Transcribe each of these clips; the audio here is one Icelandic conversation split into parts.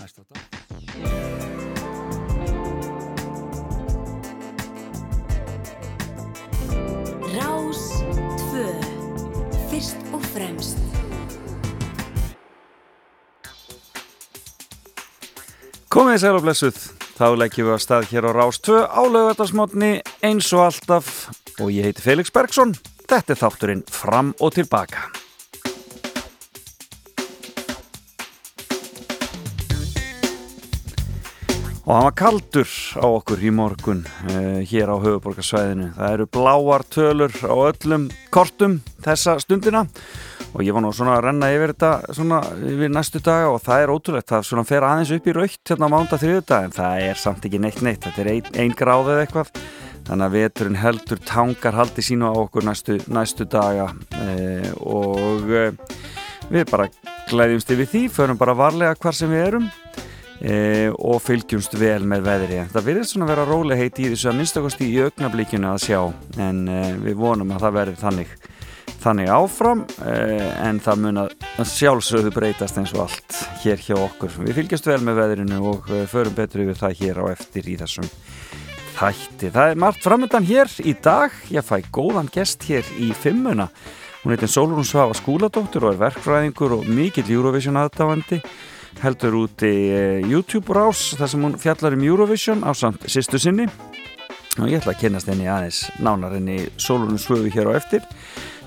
næsta dag. Rás 2 Fyrst og fremst. Komið í sæl og blessuð, þá leggjum við að stað hér á Rás 2 á lögatarsmotni eins og alltaf. Og ég heiti Felix Bergsson, þetta er þátturinn Fram og Tilbaka. Og hann var kaldur á okkur í morgun uh, hér á höfuborgarsvæðinu. Það eru bláar tölur á öllum kortum þessa stundina og ég var nú svona að renna yfir þetta svona yfir næstu daga og það er ótrúlegt. Það svona fer aðeins upp í raukt hérna á mánda þriðu dag en það er samt ekki neitt neitt. Þetta er ein, ein gráð eða eitthvað. Þannig að veturinn heldur tangar haldi sínu á okkur næstu, næstu daga uh, og uh, við bara glæðjumst yfir því, förum bara varlega hvar sem við erum e, og fylgjumst vel með veðri. Það virðist svona að vera rólega heiti í þessu að minnstakosti í augnablíkinu að sjá. En e, við vonum að það verði þannig þannig áfram e, en það mun að sjálfsögðu breytast eins og allt hér hjá okkur. Við fylgjumst vel með veðrinu og förum betur yfir það hér á eftir í þessum þætti. Það er margt framöndan hér í dag. Ég fæ góðan gest hér í fimmuna. Hún heitir Solrún Svafa skúladóttur og er verkfræðingur og mikill Eurovision aðdáandi heldur út í YouTube rás þar sem hún fjallar um Eurovision á samt sýstu sinni. Og ég ætla að kynast henni aðeins nánar henni Solunum svöfu hér á eftir.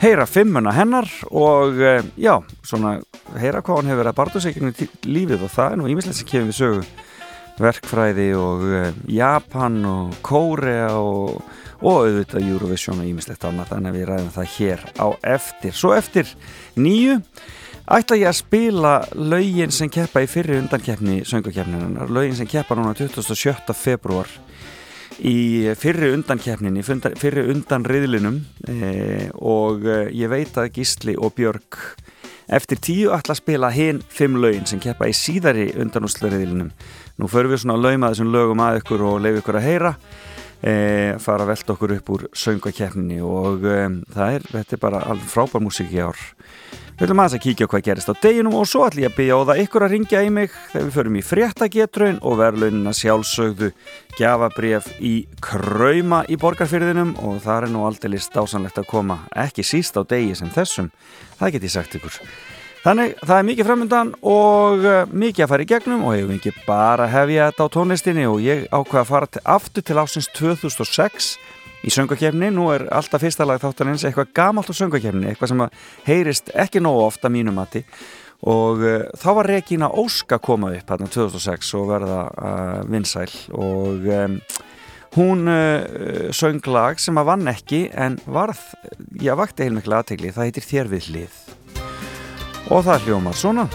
Heyra fimmuna hennar og já, svona heyra hvað hann hefur verið að barða sig í lífið og það er nú ímislegt sem kemur við sögu. Verkfræði og Japan og Kórea og, og auðvitað Eurovision og ímislegt annað þannig að við ræðum það hér á eftir. Svo eftir nýju ætla ég að spila laugin sem keppa í fyrri undankeppni söngukeppninunar, laugin sem keppa núna 27. februar í fyrri undankeppninni fyrri undanriðlinum. Eh, og ég veit að Gísli og Björg eftir tíu ætla að spila hinn fimm laugin sem keppa í síðari undanúslariðlinum nú förum við svona að lauma þessum lögum að ykkur og leif ykkur að heyra eh, fara að velta okkur upp úr söngukeppninni og eh, það er, þetta er bara frábær músík í ár Við viljum aðeins að kíkja hvað gerist á deginum og svo ætlum ég að byggja á það ykkur að ringja í mig þegar við förum í fréttagetraun og verðlaunina sjálfsögðu gjafabref í Krauma í borgarfyrðinum og það er nú aldrei list ásanlegt að koma ekki síst á degi sem þessum, það get ég sagt ykkur. Þannig það er mikið framöndan og mikið að fara í gegnum og hefur ekki bara hefja þetta á tónlistinni og ég ákveða að fara til, aftur til ásins 2006 í söngakefni, nú er alltaf fyrsta lag þáttanins eitthvað gamalt á söngakefni eitthvað sem heyrist ekki nógu ofta mínum mati. Og uh, þá var Regína Óska komað upp hérna 2006 og verða uh, vinsæl. Og um, hún uh, söng lag sem að vann ekki en varð, já vakti heilmiklega aðtegli, það heitir Þér við hlið Όθα έχει όμως όλα.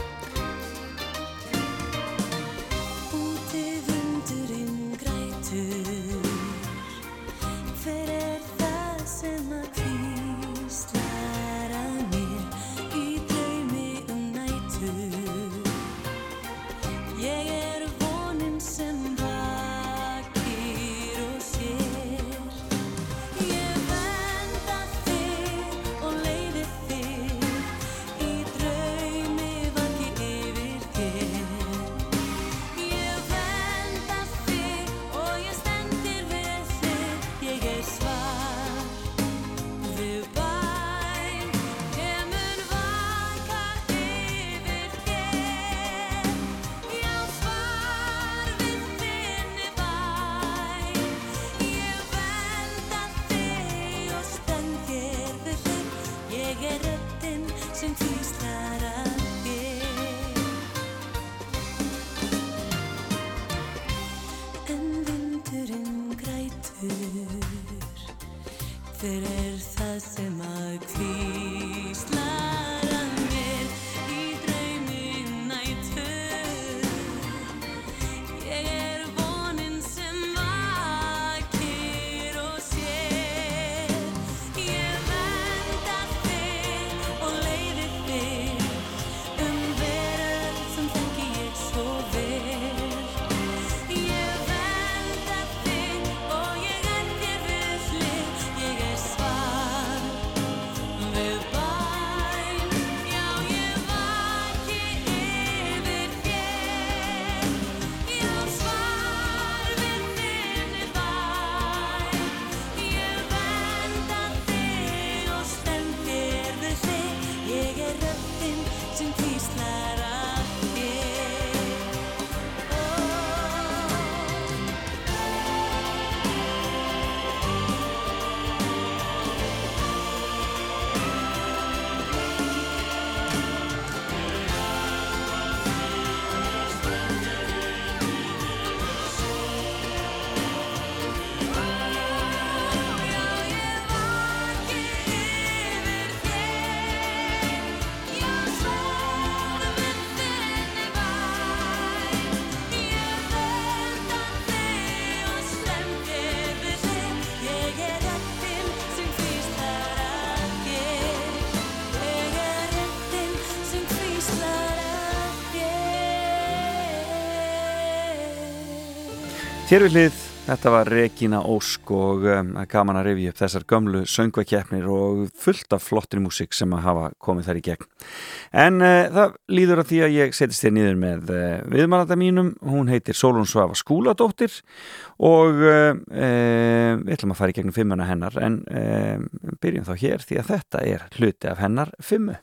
Hér við hlið, þetta var Regína Ósk og um, gaman að revja upp þessar gömlu söngvakeppnir og fullt af flottri músik sem að hafa komið þar í gegn. En uh, það líður að því að ég setjast þér niður með uh, viðmannanda mínum, hún heitir Solon Svafa Skúladóttir og uh, við ætlum að fara í gegnum fimmuna hennar en byrjum þá hér því að þetta er hluti af hennar fimmu.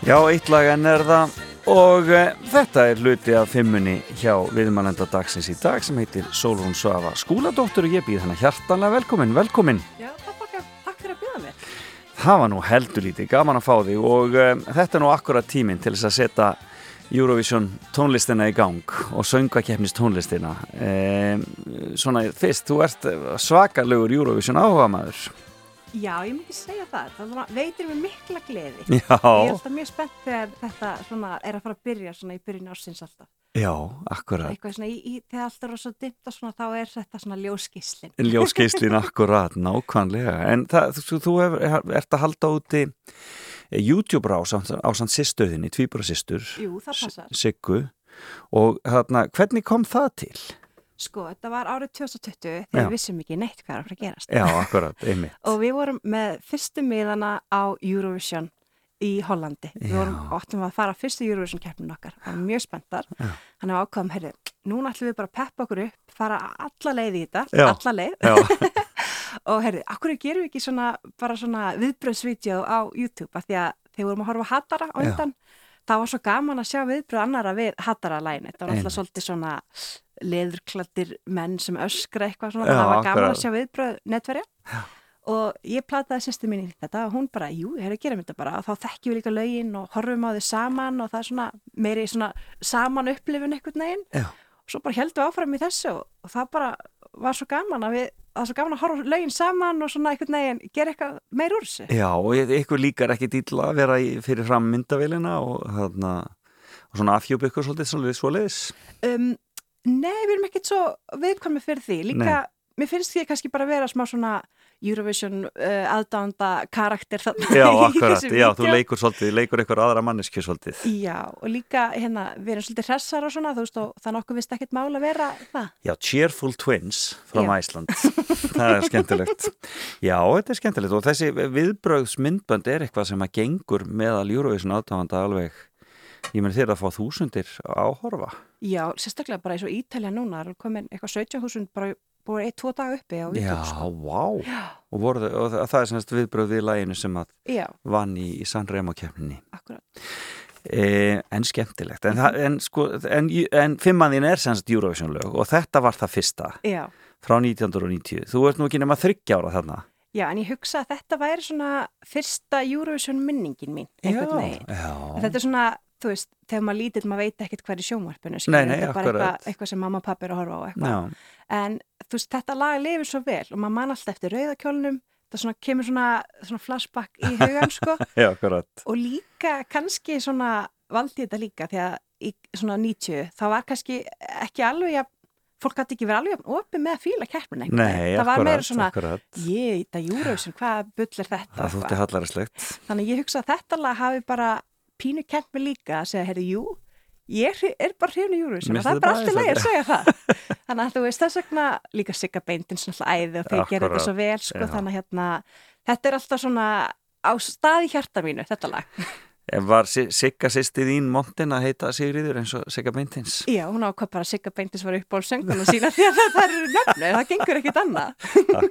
Já, eitt lag en er það og e, þetta er hluti af fimmunni hjá viðmælenda dagsins í dag sem heitir Solrún Svafa skúladóttur og ég býð hennar hjartanlega velkomin, velkomin. Já, takk, takk fyrir að býða mér. Það var nú heldur lítið, gaman að fá þig og e, þetta er nú akkurat tíminn til þess að setja Eurovision tónlistina í gang og söngvakefnis tónlistina. E, svona fyrst, þú ert svakalögur Eurovision áhuga maður. Já, ég myndi segja það. Það veitir mér mikla gleði. Já. Ég er alltaf mjög spennt þegar þetta svona, er að fara að byrja svona í byrjun ársins alltaf. Já, akkurat. Eitthvað svona, í, í, þegar allt er svo dimt og svona, þá er þetta svona ljóskíslinn. Ljóskíslinn, akkurat, nákvæmlega. En það, þú, þú er, ert að halda úti eh, YouTube-rá á sann sýstöðinni, tvíbara sýstur. Jú, það passar. Siggu. Og þarna, hvernig kom það til? Sko, þetta var árið 2020 þegar við vissum ekki neitt hvað er að fara að gerast. Já, akkurat, einmitt. og við vorum með fyrstu miðana á Eurovision í Hollandi. Já. Við vorum óttum að fara fyrstu Eurovision keppnum okkar. Það var mjög spenntar. Já. Þannig að ákvæðum, heyrðu, núna ætlum við bara að peppa okkur upp, fara alla leið í þetta, Já. alla leið. og heyrðu, akkur gerum við ekki svona, bara svona viðbröðsvídeó á YouTube að því að þegar vorum að horfa hattara á undan, það var svo gaman að sjá viðbröð annara við hattara-læni. Það var alltaf svolítið svona leðurklattir menn sem öskra eitthvað svona, það var gaman að sjá viðbröð netverja. Já. og ég plataði sérstu mín í þetta og hún bara, jú, ég hefði að gera þetta bara. Og þá þekkjum við líka lögin og horfum á þau saman og það er svona meiri svona saman upplifun eitthvað neginn og svo bara heldum við áfram í þessu og, það bara var svo gaman að við það er svo gaman að horfa lögin saman og svona eitthvað neginn gera eitthvað meir úr þessu. Já, og eitthvað líkar ekki dýla að vera í, fyrir fram myndavélina og, þarna, og svona afhjópa ykkur svolítið svoleiðis. Um, Nei, við erum ekkert svo viðkvæmið fyrir því. Líka, Nei. mér finnst því kannski bara að vera smá svona Eurovision uh, aðdánda karakter þannig. Já, akkurat, já, þú leikur svolítið, leikur einhver aðra manneski svolítið. Já, og líka, hérna, við erum svolítið hressar og svona, þú veist, og þannig okkur vist ekkert mála að vera það. Já, Cheerful Twins frá Æsland, það er skemmtilegt. Já, þetta er skemmtilegt og þessi viðbröðsmyndbönd er eitthvað sem að gengur meðal Eurovision aðdánda alveg ég meni þeir að fá þúsundir áhorfa. Já, sérstaklega bara eins og Ítalja núna er komin eitthvað 17.000 bara búið eitt, tvo dag uppi á Já, YouTube sko. vá. Og, voru, þau- og það, er semst viðbröð við læginu sem að Já, vann í, í Sanremo keppninni. Akkurat. E, en skemmtilegt. En, en, sko, en, en fimmanðin er semst Eurovision lög og þetta var það fyrsta Já, frá 1990 þú ert nú ekki nema þryggja ára þarna. Já, en ég hugsa að þetta væri svona fyrsta Eurovision minningin mín. En já, Þetta er svona, þú veist, þegar maður lítill, maður veit ekkert hvað er sjónvarpinu. Nei, nei, þetta er bara akkurat. eitthvað, eitthvað sem mamma og pappi er að horfa á En þú veist, þetta lag lifir svo vel og maður man alltaf eftir rauðakjólnum, það svona, kemur svona, svona flashback í hugan, sko. já, akkurat Og líka, kannski svona, valdi þetta líka, því að í svona 90, þá var kannski ekki alveg, jafn- fólk hætti ekki verið alveg opið með að fíla einhvern Nei, veginn. Það var meira akkurat, svona, akkurat ég, þetta Eurovision, hvað bull er þetta? það þútti Eitthvað. hallarislegt Þannig að ég hugsa að þetta lag hafi bara pínu kent mig líka að segja, heyrðu, jú, ég er bara hrifin í Eurovision og það er bara þetta allt í lagi að segja það. Þannig að þú veist þess vegna líka Sigga Beintins svona æði og þeir gera Akkurat, þetta svo vel, sko, þannig að hérna, þetta er alltaf svona á staði hjarta mínu, þetta lag. En var Si- Sigga sýsti þín montin að heita Sigriður eins og Sigga Beintins? Já, hún ákvað bara að Sigga Beintins var upp á sönguna sína því að það eru nöfnu, það gengur ekkit annað.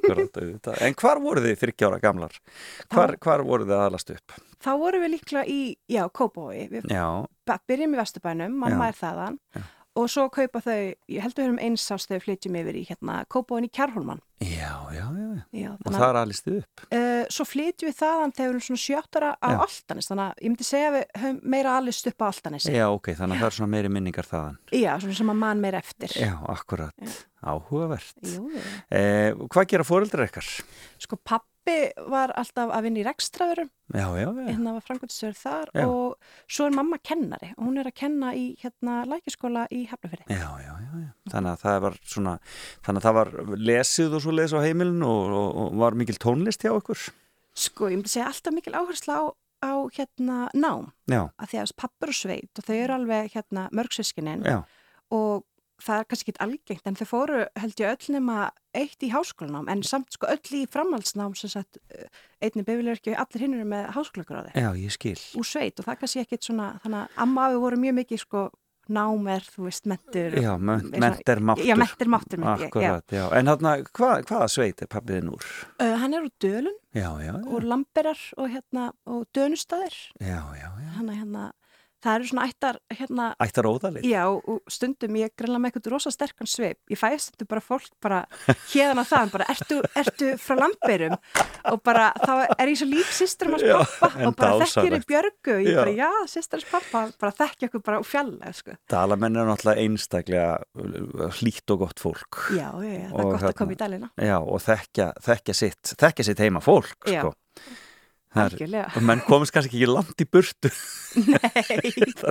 Auðvitað. En hvar voru þið 30 ára gamlar? Hvar, hvar voru þið aðalast upp? Þá vorum við líklega í, já, Kópavogi, við Já, byrjum í Vesturbænum, mamma Já. er þaðan Já. Og svo kaupa þau, ég held að við höfum eins ást þegar við flytjum yfir í hérna Kópavogin í Kjærholman. já, já, já. Já, Og það er aðlist þið upp? uh, svo flytjum við þaðan þegar við erum svona sjöttara á Já. Altanis, þannig að ég myndi segja að við höfum meira alist upp á Altanis. Já, ok, þannig að það er svona meiri minningar þaðan. Já, svona sem að mann meira eftir. Já, akkurat. Áhugavert. Jú, jú. Eh, hvað gera fóreldrar ykkar? Sko pappi var alltaf að vinna í já. hérna var frangvöldstöður þar Já. og svo er mamma kennari og hún er að kenna í hérna lækjaskóla í já. Þannig að það var svona, þannig að það var lesið og svo les á heimilin og, og, og var mikil tónlist hjá ykkur? Sko, ég myndi segja alltaf mikil áhersla á, á hérna nám. Já, að því að pappur og sveit og þau eru alveg hérna mörgsískinin já, og það er kannski ekki algengt en þau fóru held ég öll nema eitt í háskólanám en samt sko öll í framhaldsnám sem sagt eh, einni befilegur ekki allir hinn eru með háskólagráði já, ég skil. úr sveit og það kannski ekkit svona þannig að amma og afi voru mjög mikið sko nám er þú veist mentur Já, ment er máttur. Já, mennt er máttur ég, já. Akkurat, já. En þarna, hvað, hvaða sveit er pappiðin úr? Uh, hann er úr Dölun Já, já, já. og Lamberar og hérna og Dönustæðir Já, já, já. hann er hérna það eru svona ættar hérna Ættar óðalið? Já, og stundum ég greinlega með eitthvað rosa sterkan sveip. Ég fæ stundum bara fólk bara hérðan að það, bara ertu, ertu frá lamberum og bara þá er ég svo lík sýsturum hans Já, pappa en og bara þekkir í björgu og ég Já. bara já, sýsturins pappa, bara þekki okkur bara fjallega, sko. Dalamenn er náttúrulega einstaklega hlýtt og gott fólk. Já, já, já, það er gott hérna- að koma í dalina. Já, og þekkja, þekkja, sitt, þekkja sitt heima fólk, Já. sko. Og menn komist kannski ekki langt í burtu.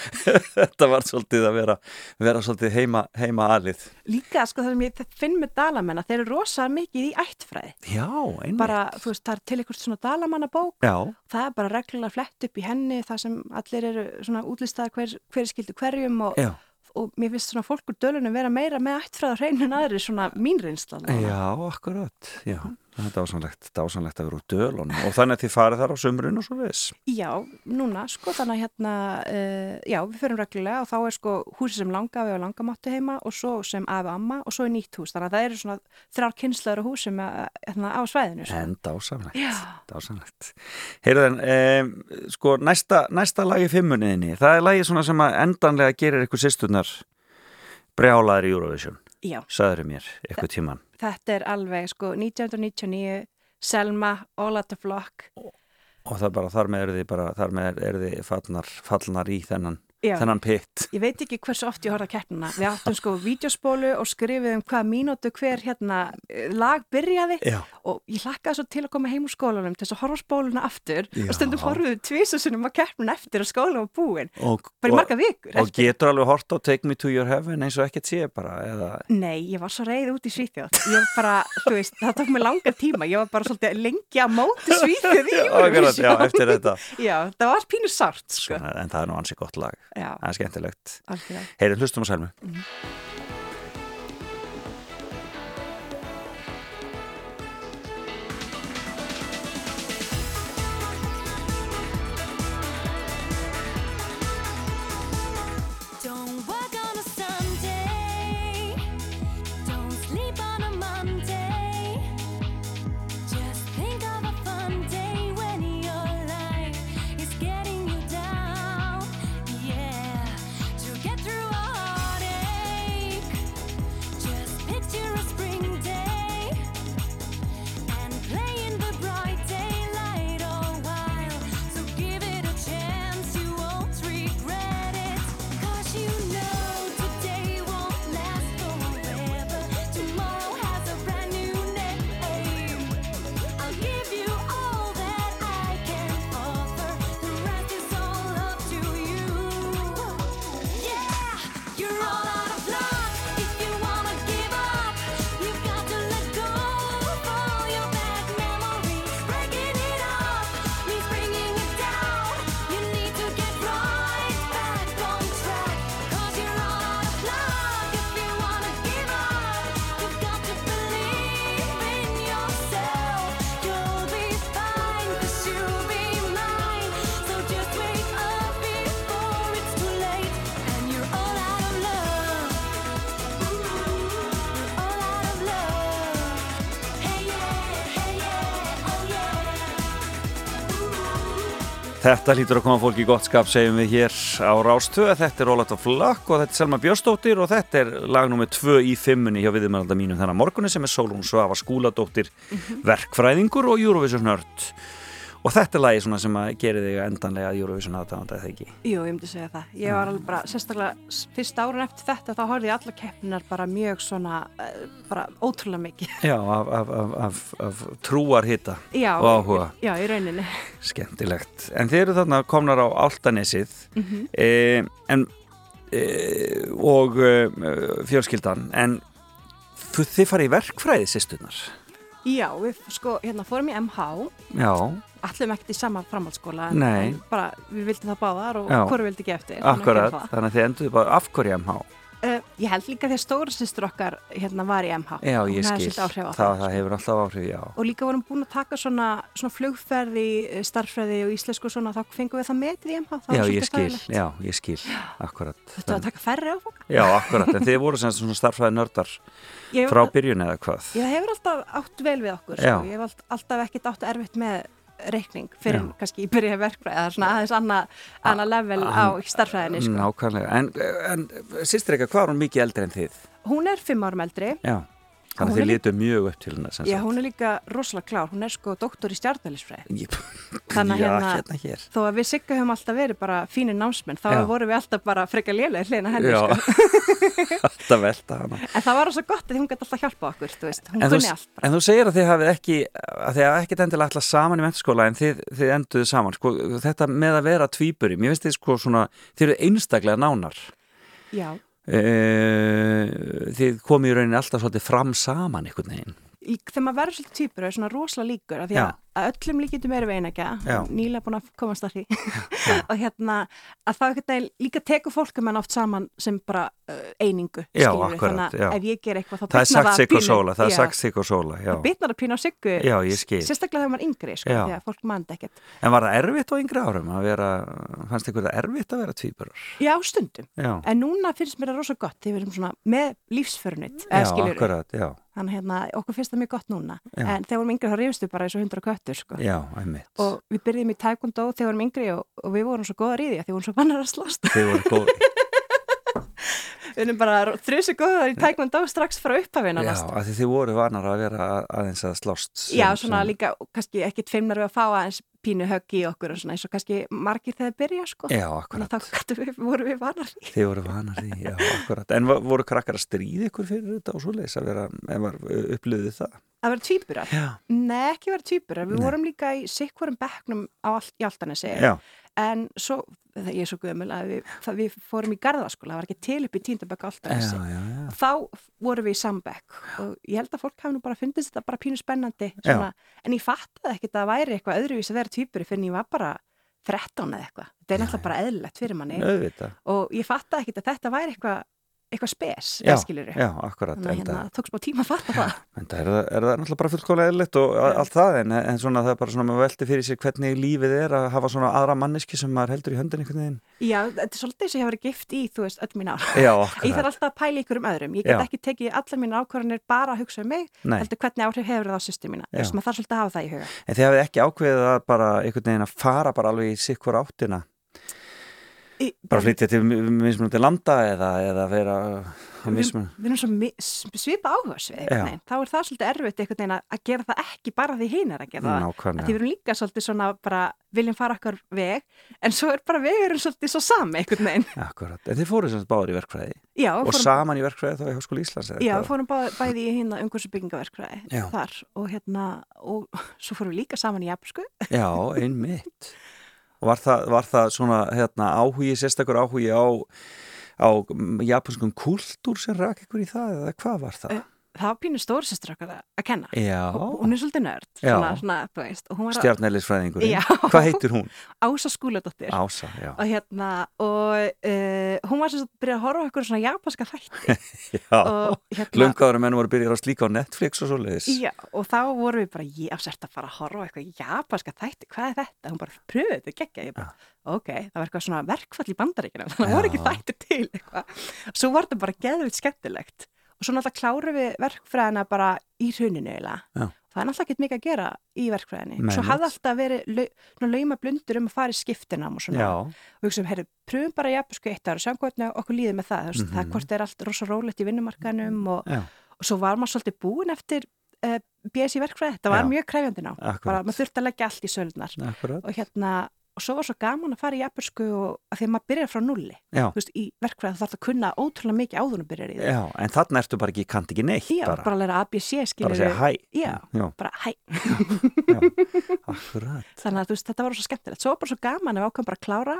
Þetta var svolítið að vera, vera svolítið heima, heima alið. líka, sko, það sem ég finn með dalamenn að þeir eru rosa mikið í ættfræði. Já, einmitt. Bara, þú veist, það er til einhvers svona dalamannabók Já, það er bara reglulega flett upp í henni það sem allir eru svona útlistaðar hver, hver skildu hverjum og, já. og mér finnst svona fólk úr dölunum vera meira með ættfræða hreinu en aðri svona mín reynslan Já, akkurat. Já, það er dásanlegt, dásanlegt að vera úr dölunum. Og þannig að þið farið þar á sömrun og svo viðs. Já, núna sko þannig að hérna uh, já, við förum reglulega og þá er sko húsi sem langafi og langamáttu heima og svo sem afi og amma og svo er nýtt hús þannig að það eru svona þrjár kynslaður á húsum uh, hérna, á svæðinu sko. En dásanlegt, Já. dásanlegt. Heyrðan, um, sko, næsta, næsta lagi fimmuniðinni, það er lagi svona sem að endanlega gerir eitthvað sýsturnar brjálaðir í Eurovision, Já, sagður mér, eitthvað tíman. þetta er alveg sko 1999 Selma, All Out of Flock Og það bara, þar með eru þið bara, þar með eru þið fallnar, fallnar í þennan, Já. þennan pitt. Ég veit ekki hversu oft ég horfði að keppnina. Við áttum sko vídeospólu og skrifum hvaða mínútu hver hérna eh, lag byrjaði Já. og ég hlakkaði svo til að koma heim úr skólanum til þess að horfa á spóluna aftur Já. og stundum horfum við tvisasunum að keppnina eftir að skóla var búin. Og, Bara í og, marga vikur og eftir. getur alveg hort á Take Me To Your Heaven eins og ekkert sé bara, eða... Nei, ég var svo reið út í Svíþjóð. Ég bara, þú veist, það tók mig langa tíma. Ég var bara svolítið lengi að móti Svíþjóð í Akkurat, já, eftir þetta. Já, það var pínu sárt, sko. Svona, en það er nú ansi gott lag. Já, Það er skemmtilegt. Heyrðu, hlustum á Selmu. Þetta hlýtur að koma fólk í gott skap, segjum við hér á Rástöðu. Þetta er Ólat og Flakk og þetta er Selma Björnsdóttir og þetta er lag nummið 2 í fimmunni hjá viðmælda mínum þennan morgunni sem er Sólún Svafa Skúladóttir, verkfræðingur og Eurovision nörd. Og þetta er lagi sem að gera þig endanlega Eurovision aðdáðanda, eða ekki? Jú, ég myndi segja það. Ég var alveg bara, sérstaklega fyrsta árun eftir þetta, þá horfði ég alla keppninar bara mjög svona, eh, bara ótrúlega mikið. Já, af, af, af, af, af trúar hitta og áhuga. Já, í rauninni. Skemmtilegt. En þið eru þarna komnar á Altanesið Mhm. e, en, e, og e, fjölskyldan, en þið farið í verkfræði sýstunar. Já, við sko, hérna fórum í MH, Já, allum ekkert í sama framhaldsskóla, Nei. en bara við vildum það báðar og hvoru vildi ekki eftir. akkurat. Þannig að þið enduðu bara af hverju MH. Uh, ég held líka því að stóra sýstur okkar hérna var í MH. Já, Hún ég hafði skil. svolítið áhrif á Það, það, það hefur alltaf áhrif, já. Og líka vorum búin að taka svona, svona flugferð í eh, starffræði og íslensku og svona, þá fengum við það metið í MH. Já, ég skil, já, ég skil, akkurat. Þetta var að taka færri áfanga. Já, akkurat, en þið voru svona starfræði nördar frá byrjun eða hvað? Ég hefur alltaf átt vel við okkur, sko. Ég hef allt- alltaf ekkert átt erfitt með reikning fyrir Já. kannski í byrja verkfræði. Er svona aðeins annað anna level á starffræðinni, sko. Nákvæmlega, en, en sýstir eitthvað, hvað er hún mikið eldri en þið? Hún er fimm árum eldri. Já, þannig að þið lítu mjög upp til hennar Já, hún er líka rosalega klár. Hún er sko doktor í stjarnælisfræði. Ég- Þannig að hérna- hérna hér Þó að við Sigga höfum alltaf verið bara fínir námsmenn, þá vorum við alltaf bara frekar lélega hlina henni, Já, sko. alltaf velta hana En það var svo gott að hún gæti alltaf hjálpa okkur, þú veist. Hún kunni allt. bara. en þú segir að þið hafið ekki að þið hafið ekkert endilega alltaf saman í mentaskóla en þið, þið enduðu saman sko, þetta með að vera tvíburi, mér finnst þið sko svona þið e, þið komið í rauninni alltaf svolítið fram saman einhvern veginn Í, þegar maður verður svolítið týpur er svona rosalega líkur af því Já. Að, að öllum við einægja Já. nýlega búin að komast að því. Og hérna að það ekkert að líka tekur fólkum en oft saman sem bara uh, einingu Já, akkurat, þannig að ef ég ger eitthvað þá það er sagt sig og pínu- sóla það er sagt sig og sóla, það bitnar að pína á skil. sérstaklega þegar maður yngri sko, að fólk mandi ekkert. En var það erfitt á yngri árum að vera fannst ykkur það erfitt að vera tvíburar? Já, stundum, já, en núna finnst mér það rosa gott þegar við erum svona með lífsförnut já, akkurat, já, þannig hérna, okkur finnst það mjög gott núna. Já. en þegar við erum yngri þá rifstu bara eins og hundra köttur sko. já, og við byrjum í taekwondo þegar við erum yngri og, og við vorum svo góðar í því að því vorum svo vannar að slast góð. Við erum bara þrjusu góðar í taekwondo strax frá upphafina Já, því þið voru vanar að vera að- aðeins að slást sem- Já, svona sem- líka, kannski ekkit feimnar við að fá aðeins pínu högg í okkur og svona eins og kannski margir þegar byrja sko. Já, þannig akkurat, að þá gætu við, voru við vanar í. Þið voru vanar því, já, akkurat. En voru krakkar að stríða ykkur fyrir þetta og svoleiðis að vera, ef var upplöðið það? Að vera tvíburar? Já, Nei, ekki vera tvíburar, við Nei. vorum líka í sikkvorum bekknum á all, í Altanesi já, en svo, það, ég er svo gömul að við, það, við fórum í garðaskóla, það var ekki til upp í tíndabökk já, já. þá vorum við í sambekk og ég held að fólk hafi nú bara fundist þetta bara pínu spennandi svona, en ég fattaði ekkert að það væri eitthvað öðruvís að vera týpuri fyrir en ég var bara 13 eða eitthvað, þetta er náttúrulega bara eðlilegt fyrir manni. Auðvitað, og ég fattaði ekkert að þetta væri eitthvað eitthvað spes, já, skilur já, akkurat þannig að hérna, tók smá tíma að fatta það. Er, það, er það náttúrulega bara fullkólega eðlitt og a- allt það en, en svona það er bara svona maður velti fyrir sér hvernig lífið er að hafa svona aðra manneski sem maður heldur í höndin einhvern veginn. Já, þetta er svolítið eins og ég hafa verið gift í, þú veist, öll mín ár. Já, Ég þarf akkurat, alltaf að pæla ykkur um öðrum. Ég get Já. ekki tekið allar mín ákvarðanir bara að hugsa um mig, nei. heldur hvernig áhrif hefur það á. Já. Þess bara flytja til mismunandi landa eða, eða vera við, mismun við erum svo svipa veginn. Þá er það svolítið erfitt einhvern veginn að- gera það ekki bara því hinn er að gera það. Að því við erum líka svolítið svona bara viljum fara okkar veg, en svo er bara vegurinn svolítið svo sami einhvern veginn. Akkurat, en þið fóruð sagt báður í verkfræði Já, og fórum, saman í verkfræði þá í Háskóli Íslands já, hvað? fórum bæ, bæði í hérna umhversu byggingaverkfræði Já. þar og hérna, og svo fórum við líka saman í Japsku. Já, einmitt og var það, var það svona hérna, áhugi, sérstakur áhugi á á japanskum kultúr sem rak ykkur í það eða hvað var það? Það var pínu stórsistur okkar að- kenna. Já, hún er svolítið nörd svona, svona, veist, Já. Hvað heitir hún? Ása skúladóttir. Ása, og hérna og uh, hún var sem sagt að byrja að horfa eitthvað svona japanska þætti. Hérna Löngaður menn voru að byrja að slíka á Netflix og svo leiðis Já, og þá vorum við bara, ég afsert að fara að horfa eitthvað japanska þætti, hvað er þetta? Hún bara, pröfu þetta, geggja, ég bara, ok, það var eitthvað svona verkfall í bandaríkina, þannig að það voru ekki þættir til eitthvað. Svo var þetta bara geðvitt skemmtilegt og svo náttúrulega klárum við verkfræðina bara í hruninu eiginlega. Já. það er náttúrulega ekkert mikið að gera í verkfræðinni. Nei, svo hafði alltaf verið lau, lauma blundur um að fara í skiptinám og svona. Já, og hugsaum, herru, pröfum bara jafnbörsku eitt ára, sjáum hvernig okkur líður með það, veist, Mhm. það hvort er allt rosa rólegt í vinnumarkanum og, og svo var maður svolítið búin eftir uh, BS í verkfræði, þetta var Já. mjög krefjandi ná, bara akkurat, maður þurfti að leggja allt í sölunar akkurat. og hérna, og svo var svo gaman að fara í jafnbörsku og að því að maður byrjar frá nulli, veist, í verkfræði þá þarf það að kunna ótrúlega mikið þú byrjar í því. já, en þannig ertu bara ekki, kannt ekki neitt Já, bara, bara að læra ABC, bara skilur að segja hæ. Já, Já, bara hæ. já, akkurat. Þannig að veist, þetta var svo skemmtilegt. Svo var bara svo gaman að við ákvæm bara að klára,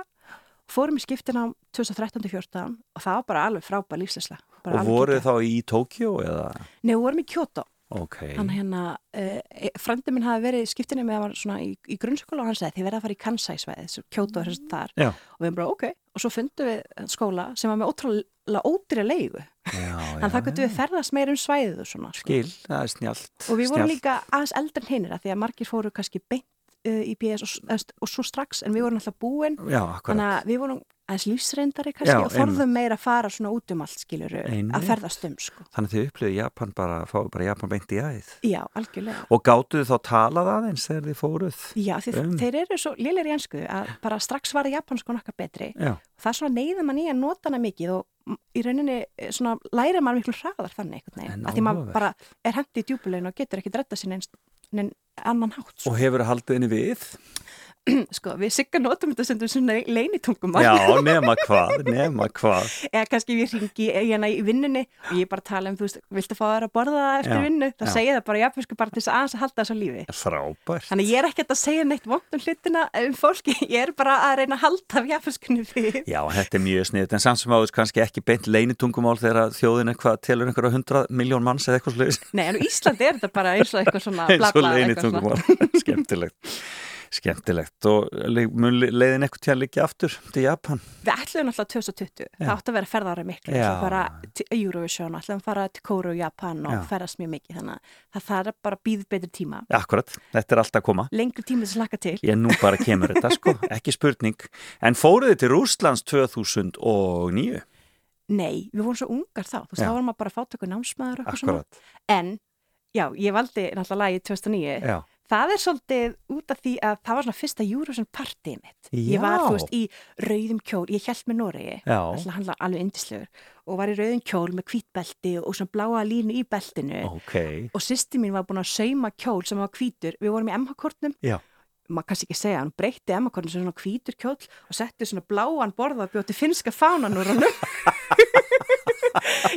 fórum í skiptina á 2013-14 og það var bara alveg frábær lífsleysla. Bara Og geggjað. þá í Tókjó eða? Nei, við vorum í Kyoto. Ok, Hann hérna, uh, frendi minn hafi verið í skiptinni með að var svona í, í grunnskóla og hann sagði þið verða að fara í Kansai-svæðið, Kyoto er þess að þar. já, Og við bara, ok. Og svo fundum við skóla sem var með ótrúlega ódýra leigu. já, Þannig að það gætu við ferðast meir um svæðið og svona. sko. Skil, það er snjált. Og við vorum líka aðeins eldri en hinnir að því að margir fóru kannski beint uh, í BS og, og, og svo strax en við vorum alltaf búin Já, þannig að við vorum aðeins lífsreyndari kannski Já, og forðum meira að fara svona út um allt Einmitt. að ferðast um sko. Þannig að þið upplifið Japan bara, fáið bara Japan beint í æð. Já, algjörlega. Og gátuðu þá talað aðeins þegar þið fóruð? Já, því Um. þeir eru svo lilir í ennsku að bara strax var japansku nokkar betri. Já, Það er svona neyður mann í að nota hana mikið og í rauninni eh, svona læra maður miklu hraðar þannig einhvern veginn. Að því maður bara er hendi í djúbulegin og getur ekki dretta sinni en annan hátt. Sko. og hefur haldið henni við? sko, við sigga notum þetta sem svona leinitungumál. Já, nema hvað, nema hvað. eða kannski við ringi hérna í vinnunni og ég bara tala um, þú veist, viltu fá þær að borða það eftir Já, vinnu, já. segja það bara jafnfjösku bara til þess að aðeins að halda þessu lífi Frábært. þannig að ég er ekkert að segja neitt vond um hlutina um fólki, ég er bara að reyna að halda jafnfjöskunni við Já, þetta er mjög sniðt, en samt sem áður kannski ekki beint leinitungumál þegar þjóðin eitthvað telur einhverja. Nei, en Íslandi er þetta bara eins og eitthvað svona eins og blabla, eitthvað svona. Skemmtilegt. Og mun le- leiðin eitthvað til að liggja aftur til Japan? Við ætlum náttúrulega 2020, Já. það átti að vera ferðára miklu, svo fara til Eurovision, ætlum að fara til Kóru og Japan og Já. ferðast mjög mikið, þannig að það þarf bara að býða betri tíma, Akkurat, þetta er alltaf að koma. lengri tíma að slaka til. Ég nú bara kemur þetta sko, ekki spurning. En fóruð þið til Rúslands 2009? Nei, við vorum svo ungar þá, þú veist, þá varum maður bara fátöku námsmaður og eitthvað svona. En, já, ég valdi náttúrulega lagið 2009. Það er svolítið út af því að það var svona fyrsta Eurovision partíð mitt. Já. Ég var, þú veist, í rauðum kjól, ég held með Noregi, alltaf hann var alveg indislegur, og var í rauðum kjól með hvítbelti og svona bláa línu í beltinu. Ok, Og sýsti mín var búin að sauma kjól sem var hvítur. Við vorum í MH-kortnum, maður kannski ekki segja, hann breytti MH-kortnum sem svona hvítur kjól og setti svona bláan borða og bjóti finska fánan úr honum.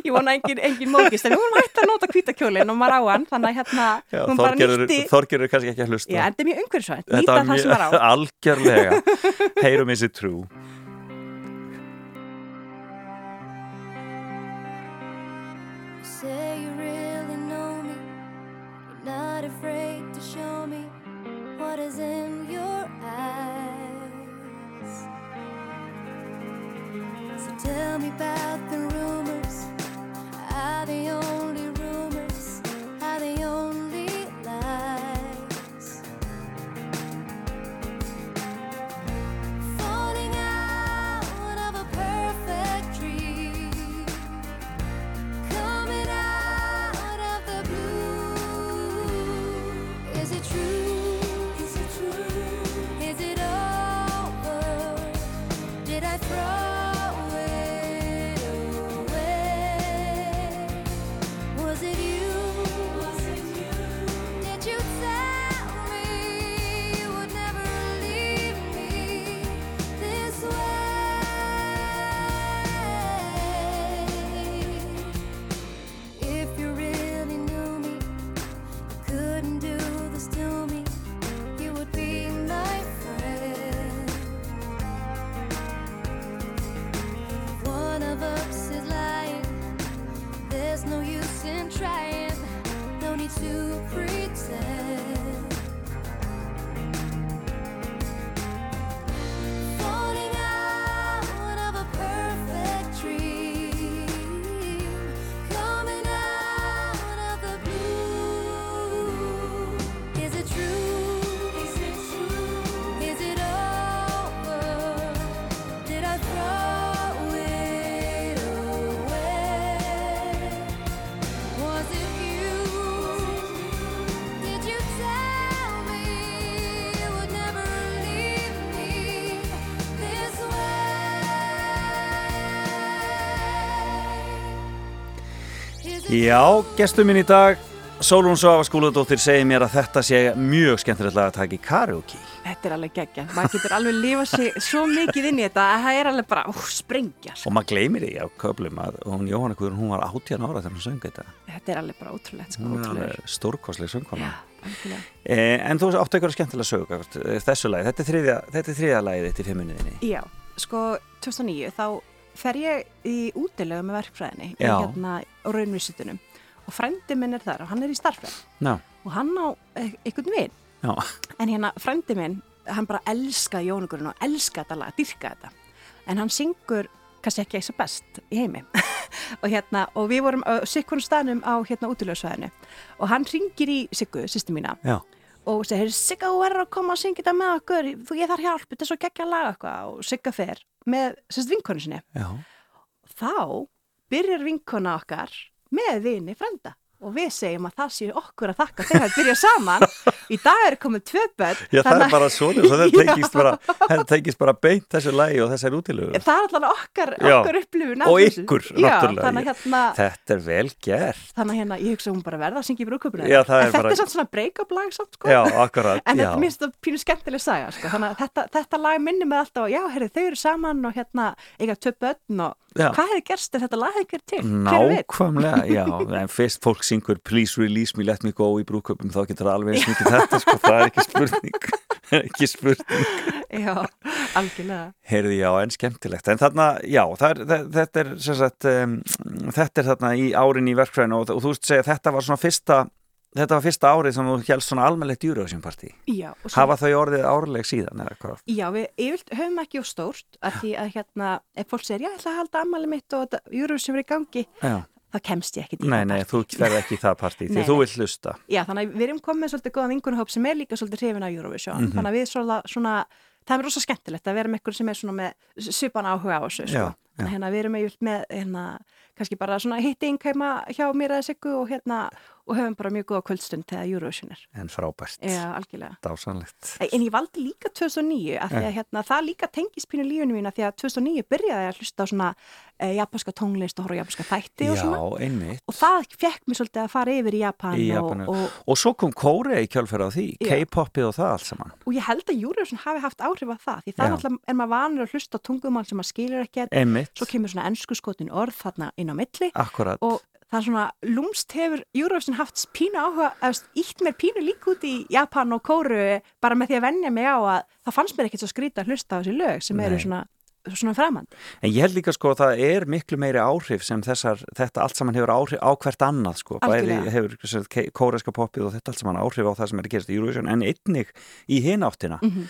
ég vona engin, engin mókist, en vorum hægt að nota hvítakjólinn og maður á hann, þannig að hérna, já hún bara nýtti, Þorgerður er kannski ekki að hlusta. já, en þetta er mjög umhverfisvænt, nýta það sem var á. algjörlega. Heyrum is it true? You say you really Já, gestur minn í dag Sólún Svafa Skúladóttir segir mér að þetta sé mjög skemmtilegt lag að taka í karaoke Þetta er alveg geggja. Maður getur alveg lifa sig svo mikið inn í þetta að það er alveg bara, ó, sprengja. Sko. og maður gleymir því á köflum að hún Jóhanna Guðrún, hún var 18 ára þegar hún söng þetta Þetta er alveg bara ótrúlegt, sko, hún er ótrúlega. alveg stórkostleg söngkona Algjörlega. eh, en þú áttu eitthvað skemmtilega sög eh, þessu lagi, þetta er þriðja, þetta er þriðja lagið þitt í fimmunniðinni Já, sko 2009 þá fer ég í útilegu með verkfræðinni í hérna á raunvísutunum og frændi minn er þar og hann er í starfræð og hann á e- einhvern já, en hérna frændi minn, hann bara elska Jónugurinn og elska þetta lag, dyrka þetta. En hann syngur kannski ekki eins og best í heimi. Og hérna, og við vorum á sikkurum staðnum á hérna útilegsvæðinu og hann ringir í Siggu, sýstu mína. Já, og segir, Sigga, þú verður að koma að syngja þetta með okkur, þú ég þarf hjálp, þetta er svo geggja að laga eitthvað. Og Sigga fer með sérst vinkonu sinni. já Þá byrjar vinkona okkar með vini frenda og við segjum að það sé okkur að þakka þegar við byrja saman. Í dag er komið tvö börn. Já, það er bara svona, svo þetta Já. tengist bara, þetta beint þessu lagi og þessari útilögu. Það er allavega okkar, okkar upplifun. Og ykkur, náttúrulega. hérna, Þetta er vel gert. þannig að hérna, ég hugsa hún bara verða að syngja í það er en þetta bara- er samt svona break-up lag samt, sko. Já, akkurat, En þetta minnst það pínu skemmtileg saga, sko. Þannig að þetta, þetta lag minnir mig alltaf já, heyrðu, þau eru saman og hérna, eiga tvö börn og Já. hvað hefði gerst ef þetta lag hefði gerð til? Nákvæmlega, já, en fyrst fólk syngur Please release me, let me go í brúköpum þá getur það alveg eins mikið þetta, sko, það er ekki spurning ekki spurning Já, algjörlega. Heyrði, já, en skemmtilegt en þarna, já, er, þe- þetta er sem sagt, um, þetta er þarna í árin í verkfræðinu og, og þú veist segja þetta var svona fyrsta þetta var fyrsta árið sem þú helst svona almennlegt Eurovision partí Já, svo, Hafa þau orðið árleg síðan eða hvað? já, við yfirlt höfum ekki á stórt að því að hérna, ef fólk segir, já, ég ætla að halda ammali mitt og Eurovision verið í gangi, Já, þá kemst ég ekki til nei, það nei, partí. þú ferð ekki í það partí því Nei, þú nei. vill hlusta Já, þannig að við erum komið svolítið góðan vingunahóp sem er líka svolítið hrifin af Eurovision, Mhm. þannig að við svona, svona það er rosa skemmtilegt að vera með ykkur sem er svona með svipan áhuga á þessu, sko. Já, já. Að hérna, við erum yfirlt með, hérna, kannski bara svona hitting heima hjá mér eða siggu og hérna, og höfum bara mjög góða kvöldstund þegar Eurovision er. En frábært, Já, algjörlega. dásanlegt En ég valdi líka 2009 af því að hérna, það líka tengist pínu lífinu mín af því að 2009 byrjaði að hlusta á svona e, japanska tónlist og horfa japanska þætti og svona Já, einmitt og það fekk mér svolítið að fara yfir í Japan, Í Japanu. Og, og, Og svo kom Kórea í kjölferð á því, Já. K-popið og það allt saman. og ég held að Eurovision hafi haft áhrif af það því það Já. er maður vanur að hlusta tungumál sem maður skilur Einmitt, svo kemur svona ennsku skotin orð þarna inn á milli akkurat. og það er svona lúmst hefur Eurovision haft pínu áhuga, eða ítt mér pínu líka út í Japan og Kóru bara með því að venja mig á að það fannst mér ekkert svo skrýta að hlusta á þessi lög sem eru Nei. svona, svona framand En ég held líka sko að það er miklu meiri áhrif sem þessar, þetta allt saman hefur áhrif á hvert annað sko. Bæði hefur kóreska poppið og þetta allt saman áhrif á það sem er að gerast í Eurovision en einnig í hináttina. Mhm.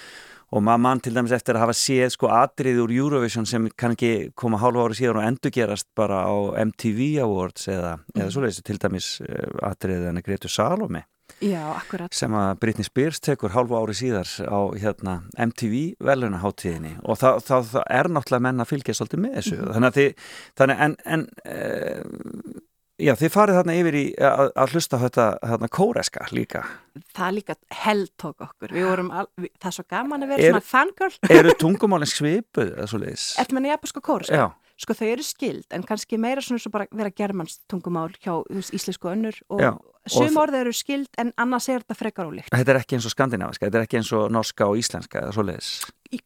Og maður mann til dæmis eftir að hafa séð sko atrið úr Eurovision sem kann ekki koma hálfa ári síðan og endurgerast bara á MTV Awards eða, eða Mhm. svoleiðis til dæmis uh, atrið en Gretu Salome. Já, akkurat sem að Britney Spears tekur hálfu ári síðar á hérna, MTV velunaháttíðinni og það, það, það er náttúrulega menn að fylgja svolítið með þessu Mhm. þannig að þið, þannig en, en uh, já, þið farið þarna yfir í að, að hlusta þetta þarna kóreska líka það líka held tók okkur við vorum, al, við, það er svo gaman að vera Er- svona fangirl eru tungumálinn svipuð eða svo leiðis? Eftir með japansku kóru, sko. Já, sko þau eru skild en kannski meira svona svo bara vera germanst tungumál hjá íslensku önnur og Já, sum orðið eru skild en annars er þetta frekar ólíkt. þetta er ekki eins og skandinaviska þetta er ekki eins og norska og íslenska eða svo leiðis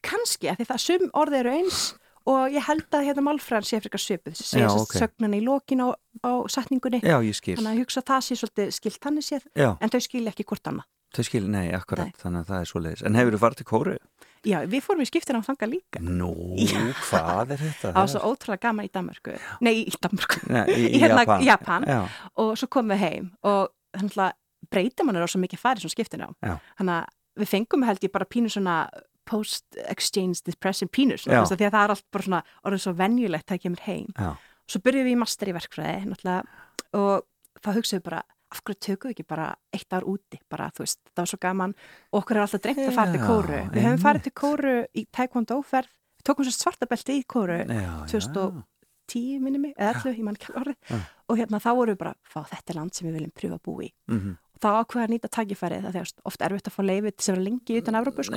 kannski, af því það sum orðið eru eins og ég held að hérna málfræðan sé frekar Já, segja ok. okay. sögnan í lokin á, á setningunni, Já, ég skil, þannig að hugsa að það sé svolítið skilt þannig séð, já, en þau skilja ekki hvort annað. þau skil, nei, akkurat Nei. þannig að það er svo leiðis, en hefur þú farið til kóru? Já, við fórum í skiptina á þanga líka. Nú, hvað er þetta? Það var svo ótrúlega gaman í Danmörku, nei í Danmörku, Nei, í, í hérna Japan. Já, og svo komum við heim og þannig að breyta mann er á svo mikið farið sem skiptin á. Já. Þannig að við fengum held ég bara pínu svona post-exchange depression pínu svona, Já. þú veist, af því að það er allt bara svona orðið svo venjulegt þegar kemur heim. já, Svo byrjuðum við í master í verkfræði og þá hugsaðum við bara af hverju tökum við ekki bara eitt ár úti bara, þú veist, það var svo gaman og okkur er alltaf drengt að fara til kóru. Við einmitt. farið til kóru í taekwondo-ferð, við tókum svo svartabelti í kóru já, 2000 10 minni mig, eða 11, ég mann ekki alveg orðið og hérna þá vorum við bara, fá þetta land sem við viljum pröfa að búa í mm -hmm. Þá ákveða að nýta tækifærið það er oft erfitt að fá leifið sem vera lengi utan Evrópu sko.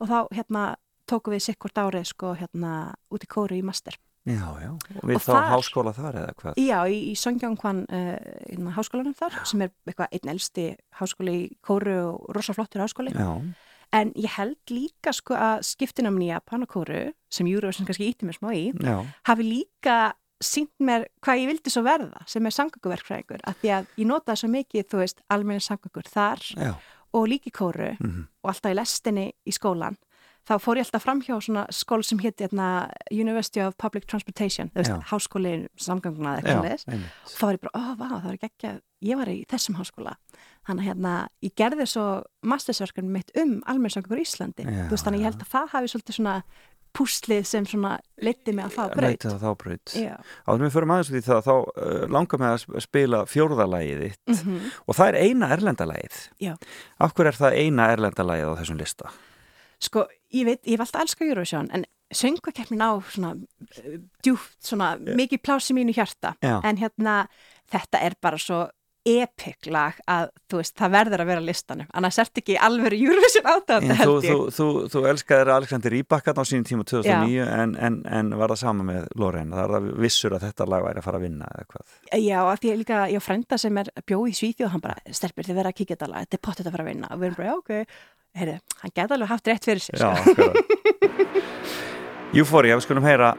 og þá hérna tókum við sikkurt árið sko hérna út í kóru í master Já, já, og við Og þá þar- háskóla þar eða hvað? Já, í, í Songjangkwan uh, háskólanum þar, sem er eitthvað einn elsti háskóli í Kóru og rosa flottur háskóli. Já, En ég held líka sko að skiptinam í Japan og Kóru, sem Eurovision kannski ítti mér smá í, já, hafi líka sínt mér hvað ég vildi svo verða, sem er samgönguverkfræðingur. Af því að ég notaði svo mikið, þú veist, almenni samgöngur þar já, og líka í Kóru mhm, og alltaf í lestinni í skólan. Þá fór ég alltaf fram hjá svona skól sem hétti hérna, University of Public Transportation, þú veist, Já. háskóli samgönguna eða já, eitthvað leðis. einmitt. þá var ég bara, ó, vá, það var ekki ekki að ég var í þessum háskóla þannig að hérna, ég gerði svo mastersverkun mitt um almennsangur í Íslandi Já, þú veist, þannig ég held að það hafi svolítið svona púslið sem svona leiti mig að það braut Leitið á þá braut. Já, Áður við förum aðeins út í það, þá uh, langar mig að sp- spila fjórðalagið þitt Mhm. og það er eina erlendalagið. Já. Hverju er það eina erlendalagið á þessum lista? sko, ég veit, ég hef alltaf elskað Eurovision en söngvakeppnin á svona uh, djúpt, svona mikið plási mínu hjarta Já. en hérna, þetta er bara svo epic lag að þú veist, það verður að vera listanum annars ert ekki alveg En þú, held þú, ég þú, þú elskaðir Alexander Rybakkan á sínum tíma 2009 en, en, en var það sama með Lorraine. Það er það vissur að þetta lag væri að fara að vinna eða hvað. Já, af því líka, ég frenda sem er bjóð í Svíþjóð, hann bara, stelpir þið verða að kíkja þetta lag, þetta er pottet að fara að vinna og við erum bara, ok, heyrðu, hann geta alveg haft rétt fyrir sér, Já, sko. akkurat. Euphoria, við skulum heyra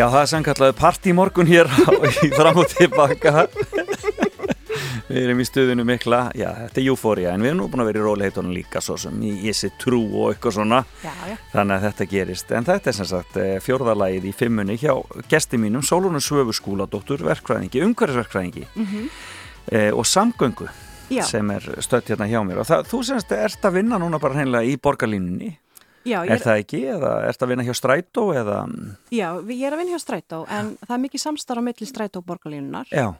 Já, það er sannkallaði partí morgun hér í fram og tilbaka Við erum í stuðinu mikla. Já, þetta er Euphoria en við erum nú búin að vera í róliheitunum líka svo sem í Isi Trú og eitthvað svona. Já, já. þannig að þetta gerist. En þetta er sem sagt eh, fjórðalagið í fimmunni hjá gesti mínum, Sólunum Svöfuskúladóttur verkfræðingi, umhverfisverkfræðingi. Eh, og samgöngu Já. sem er stödd hérna hjá mér. Og það, þú semst ert að vinna núna bara hreinlega í borgarlínunni Já, ég er það ekki, eða ert að vinna hjá Strætó eða, já, ég er að vinna hjá Strætó, en það er mikið samstarf á milli Strætó borgarlínunar já,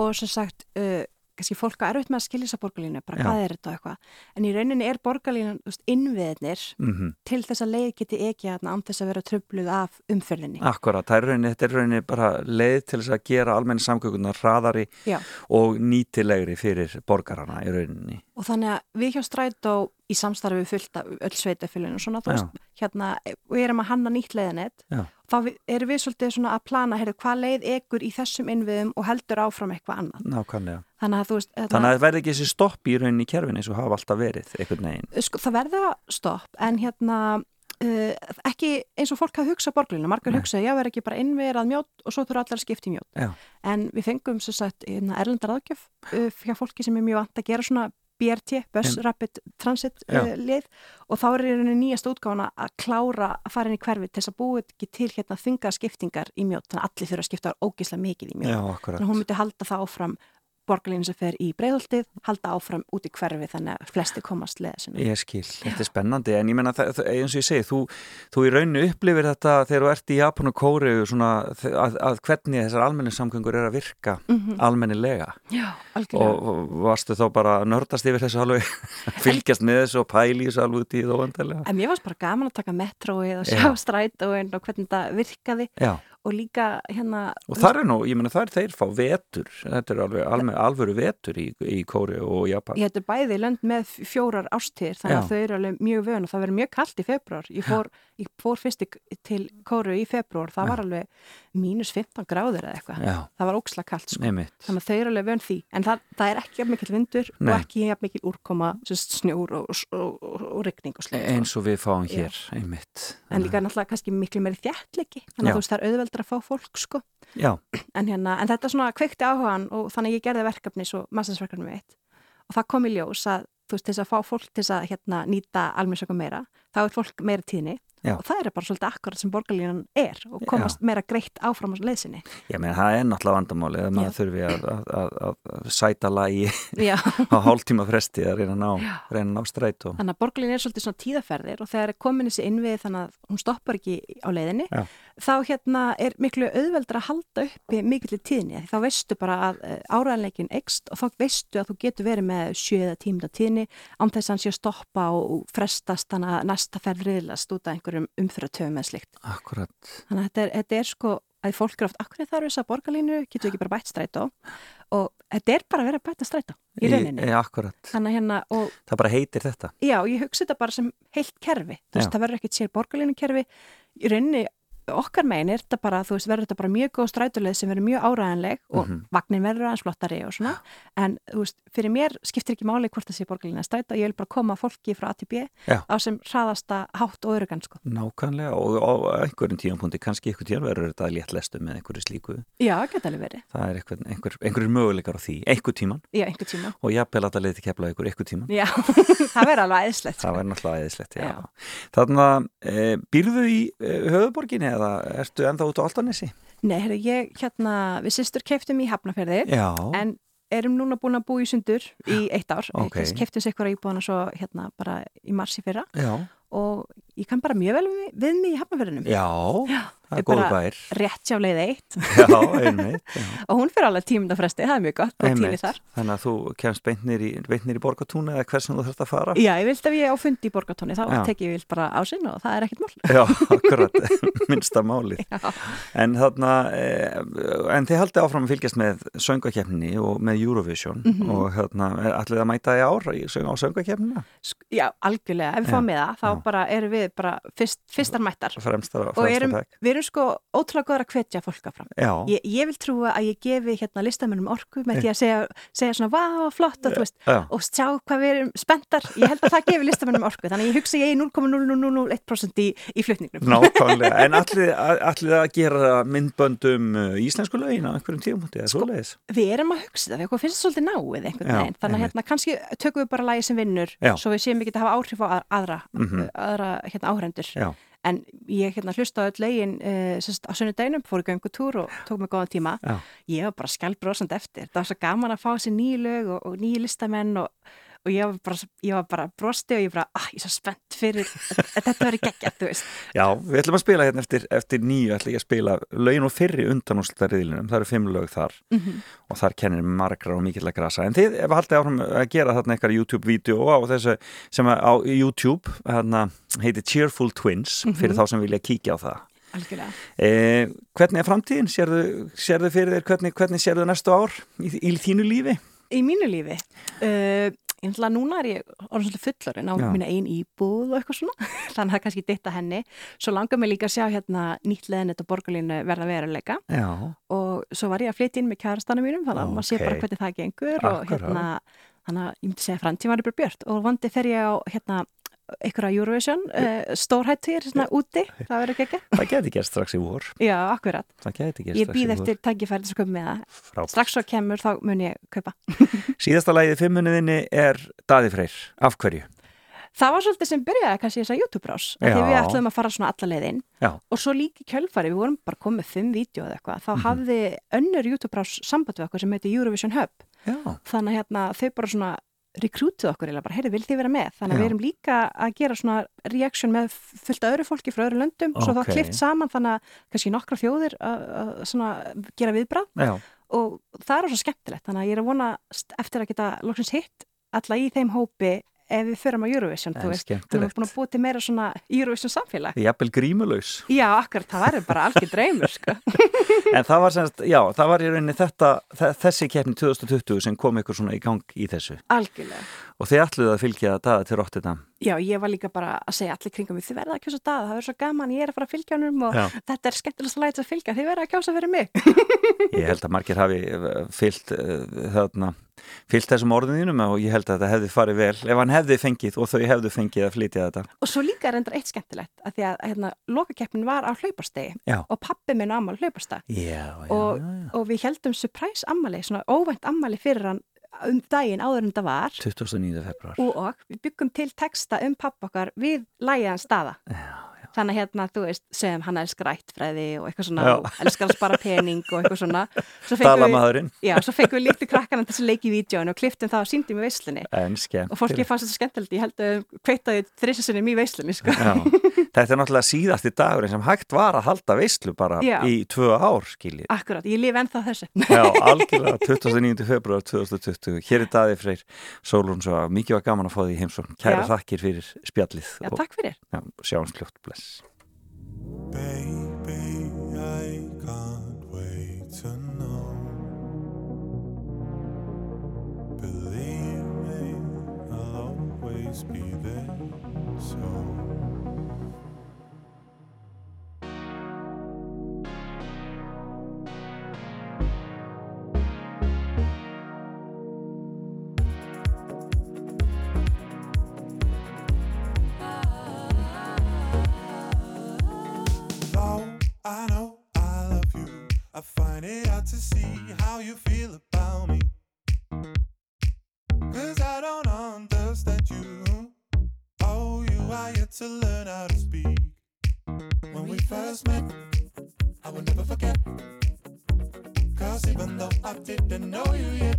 og sem sagt, uh, kannski fólk er erfitt með að skilja þess að borgarlínu, bara Já. hvað er þetta og eitthvað, en í rauninni er borgarlínan innviðnir mhm. til þess að leið geti ekki hérna án þess að vera tröfluð af umferðinni. Akkurat, það er rauninni, þetta er rauninni bara leið til þess að gera almenni samgöngunar hraðari Já, og nýtilegri fyrir borgarana í rauninni. og þannig að við hjá Strætó í samstarfi við fullt af öll sveitafélun og svona, þú veist, hérna og erum að hanna nýtt leiðanett þá erum við svolítið svona að plana heyrðu, hvað leið ekur í þessum innviðum og heldur áfram eitthvað annað. nákvæmlega. Þannig að þú veist, hérna, Þannig að það verði ekki þessi stopp í rauninni í kerfinu eins og hafa alltaf verið einhvern veginn. sko, það verða stopp en hérna uh, ekki eins og fólk hafa hugsað borglinu, margar Nei. hugsað, já, verð ekki bara innverað mjótt og svo þurfa allar að skipta í mjótt. Já. En við fengum svo sagt hérna, erlendar aðgjöf uh, hjá fólki sem er mjög vant að gera svona BRT, Bus En- Rapid Transit uh, lið. Og þá er rauninni nýjast útgáfana að klára að fara inn í hverfi til þess að búið ekki til hérna þunga skiptingar í mjótt, þannig að allir þurfa að skipta ógislega mikið í akkurat. Þannig að hún myndi halda það áfram borgarlínu sem fer í breiðholtið, halda áfram út í hverfi þannig að flesti komast leða sinni. Ég skil, þetta er spennandi en ég menna eins og ég segi, þú, þú í rauninu upplifir þetta þegar þú ert í Japan og Kóreu svona að, að hvernig þessar almenningssamgöngur er að virka Mhm. almennilega Já, algjörlega. og, og varstu þá bara að nördast yfir þessu alveg, fylgjast með þessu og pæli þessu alveg út í það vantarlega. En mér varst bara gaman að taka metróið og Já. sjá strætóin og hvernig það virkaði Já, og líka hérna og það er nú, ég menna það er þeir fá vetur, þetta er alveg alveg, alvöru vetur í, í Kóreu og Japan. Ég hættu bæði lönd með fjórar ástíðir þannig Já. að þau eru alveg mjög vön og það verður mjög kallt í februar. Ég fór, ég fór fyrst til Kóru í februar, það Já. var alveg mínus 15 gráður eða eitthvað. Það var óksla kallt sko. neymitt. Þannig að þau eru alveg vön því. En það, það er ekki jafn mikill vindur Nei. og ekki jafn mikill úrkoma, snjór og, og, og, og rigning og sko. Eins og við fáum hér, einmitt. Já. auðveldra að fá fólk sko. Já, En, hérna, en þetta svona kveikti áhugan og þannig ég gerði verkefni svo massinsverkefni mitt og það kom í ljós að þú veist, til þess að fá fólk til að hérna, nýta almennsöku meira, þá er fólk meira tíðni Já. og það er bara svolítið akkurat sem borgarlínan er og komast meira greitt áfram á leiðsinni. ég meina það er náttúrulega vandamáli að maður Já. þurfi að, að, að, að sæta lagi Já, á hálftíma fresti að reyna ná, reyna ná stræt og þannig að borgarlínan er svolítið svona tíðaferðir og þegar er komin þessi innvið þannig að hún stoppar ekki á leiðinni, Já. Þá hérna er miklu auðveldra að halda uppi mikill tíðni, þá veistu bara að áræðanleikin ekst og þá veistu að þú getur verið með sjö eða tímda tíðni án þess að hann sé að stoppa og frestast þannig að næsta ferð riðlast út af einhverjum umfyrirtöfum eða slikt. akkurat, Þannig að þetta er, þetta er sko að fólk er oft, akkur þarf þess að borgarlínu, getur ekki bara bætt strætó og þetta er bara að vera að bæta strætó í rauninni. Í, akkurat, Þannig að hérna, og það bara heitir þetta Já, ég hugsi þetta bara sem heilt kerfi. Þú veist, það verður ekkert sér borgarlínu kerfi. Í rauninni, okkar megin er þetta bara, þú veist, verður þetta bara mjög góð strætuleið sem verður mjög áræðanleg og Mhm. vagnin verður aðeins flottari og svona. En, þú veist, fyrir mér skiptir ekki máli hvort það sé borgarlínu að stræta. Ég vil bara koma fólki frá A til B Já. á sem hraðasta hátt og örugan, sko. nákvæmlega og á einhverjum tíðanpunkti kannski einhver tíðan verður þetta létt lestu með einhverju slíku Já, geta alveg verið. það er einhver, einhver, einhverjur möguleikar á því einhver tíman Já, einhver tíma. og jafnvel að það að eða ertu ennþá út á Altanesi? Nei, herru, ég, hérna, við sýstur keiftum í Hafnafjörði. Já, en erum núna búin að búa í sundur í eitt ár, Ok. okay. keftum sér ykkur íbúðana svo hérna bara í mars í fyrra já, og ég kann bara mjög vel við, við mig í hafnafjörðunum já, það ég er góð bær. rétt sjá leið eitt. Já, einmitt já. og hún fyrir alveg tímundafresti, það er mjög gott Þannig að þú kemst beint nýr í, í borgatúni eða hversum þú þarfst að fara? Já, ég vilt ef ég á fundi í borgatóni þá Já. tek ég vilt bara á sinn og það er ekkert mál. Já, akkurat, minnsta málið. Já. En þarna e, en þið haldið áfram að fylgjast með söngakefninni og með Eurovision Mhm. og hérna, ætlið að mæta í ár á söngakefnina Já, algjörlega, ef við Við bara fyrst, fyrstar mættar. Fremsta, og erum, við erum sko ótrúlega góður að hvetja fólk áfram. Já, Ég, ég vil trúa að ég gefi hérna listamennum orku með því að segja, segja svona vá, flott og veist, og sjá hvað við erum spenntar. Ég held að það gefi listamennum orku, þannig ég hugsa ég í 0,0001% í, í flutningnum. nákvæmlega. En ætlið ætlið að gera myndböndum uh, íslensku lögin á einhverjum eða Sko, Við erum að hugsa það, við finnst svolítið náið Já, þannig að hérna kannski tökum við bara lagi sem vinnur, Já. svo við séum ekki að hafa áhrif á að- aðra, Mhm. aðra hérna, áhrendur. En ég hérna hlusta á öll legin uh, á sunnudeginum, fór í göngutúr og tók mig góðan tíma. Já. Ég var bara skjálbrósand eftir. Það var svo gaman að fá þessi nýju lög og, og nýju listamenn og, og ég var bara, ég var bara brosti og ég bara, ah, ég er svo spennt fyrir þetta verið geggjart, þú veist. Já, við ætlum að spila hérna eftir, eftir nýju ætlum ég að spila lögin og fyrri undanúslariðlinum, það eru fimm lög þar Mm og þar kennir margra og mikill að grasa en þið, haldið áfram að gera þarna eitthvað YouTube-vídeó á þessu sem á YouTube hérna, heitir Cheerful Twins Mhm. fyrir þá sem vilja kíkja á það Algjörlega. eh, Hvernig er framtíðin? Sérðu fyrir þér, hvernig, hvernig sérðu næstu ár í, í þínu lífi? Í mínu lífi, uh, Ég ætla núna er ég orðin svolítið fullorinn á Já. mína ein íbúð og eitthvað svona, þannig að kannski ditta henni. Svo langar mig líka að sjá hérna nýtt leðnett og borgarlínu verða veruleika Já, og svo var ég að flytja inn með kærastanum mínum, þannig að maður sé bara hvernig það gengur og Akkurat. hérna, þannig að ég myndi segja að framtíma er bara björt og vandi fer ég á hérna einhverja Eurovision, uh, stórhættir svona úti, það verður ekki ekki. það geti gert strax í vor Já, akkurat. Ég býð eftir tækifæri til að köpa með það. Strax svo kemur þá mun ég kaupa. Síðasta lagið í fimmunniðinni er Daði Freyr Af hverju? Það var svolítið sem byrjaði kannski þess að YouTube-rás því Já. við ætlum að fara svona alla leiðin Já. og svo líka í kjölfari, við vorum bara komið fimm vídeo eða eitthvað, þá Mhm. hafði önnur YouTube-rás samband við okkur sem heitir Eurovision Hub Já, þannig hérna, þau bara svona rekrútið okkur eða bara, heyrðu, vil þið vera með? Þannig að Já. við erum líka að gera svona reaction með fullt öðru fólki frá öðru löndum svo Ókei. þá klift saman þannig að kannski nokkra þjóðir að, að svona gera viðbrað já, og það er svo skemmtilegt þannig að ég er að vona eftir að geta loksins hitt alla í þeim hópi ef við förum á Eurovision, En þú veist, við erum búin að búa til meira svona Eurovision samfélag. jafnvel grímulaus Já, akkurat, það væri bara algjör draumur, sko. En það var semst, já, það var í rauninni þetta, þe- þessi keppni 2020 sem kom ykkur svona í gang í þessu Algjörlega. og þið ætluðu að fylgja daða til Rotterdam Já, ég var líka bara að segja allir kringum þið verða að kjósa dag, það verður svo gaman, ég er að fara að fylgja honum og Já. þetta er skemmtilegast að læta að fylgja, þið verða að kjósa fyrir mig. Ég held að margir hafi eh, fyllt uh, þarna fyllt þessum orðinínum og ég held að þetta hefði farið vel ef hann hefði fengið og þau hefðu fengið að flytja þetta Og svo líka reyndar eitt skemmtilegt, að því að hérna, lokakeppnin var á hlaupastegi Já. og pappi minn á ammali hlaupasteg. Já, já, og, og við heldum surprise ammali, svona óvænt ammali fyrir hann um daginn áður en það var 29. februar og við byggum til texta um pappa okkar við lægiðan staða. Já, Þannig að hérna, þú veist, sem hann elskar ættfræði og eitthvað svona, Já. elskar að spara pening og eitthvað svona. Dalamæðurinn já, svo fengum við líktu krakkana til að leiki í vídjóinu og kliftum það og síndum í veislunni. En skemmt Og fólki fannst þetta skemmtilegt, ég held að kveitaði þrissasinnum í veislunni, sko. Þetta er náttúrulega síðasti dagurinn sem hægt var að halda veislu bara Já. í tvö ár, skiljið. Akkurat, ég lifi ennþá þessu. Já, algjörlega 29. februar 2020. Hér er Daði Freyr Sólun svo mikið var gaman að fá því heimsókn. Kæra þakkir fyrir spjallið Já, og takk fyrir. já, sjáumst fljótt, bless. Baby, I can't wait to know. Believe me, I'll always be there. So. I know I love you, I find it hard to see how you feel about me. Cause I don't understand you. Oh, you are yet to learn how to speak. When we first met, I will never forget. Cause even though I didn't know you yet,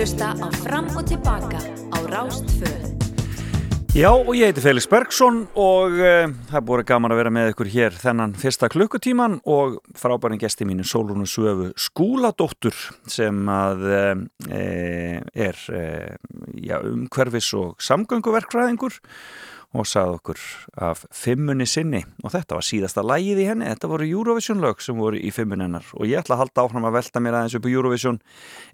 hlusta á Fram og Tilbaka á Rástföð. Já, og ég heiti Felix Bergsson og uh, það er búin gaman að vera með ykkur hér þennan fyrsta klukkutíman og frábærin gesti mínu Sólrúnu Söfu Skúladóttur sem að uh, er uh, já, umhverfis og samgönguverkfræðingur og sagði okkur af fimmunni sinni. Og þetta var síðasta lægið í henni. Þetta voru Eurovision lög sem voru í fimmunni hennar. Og ég ætla að halda áfram að velta mér aðeins upp í Eurovision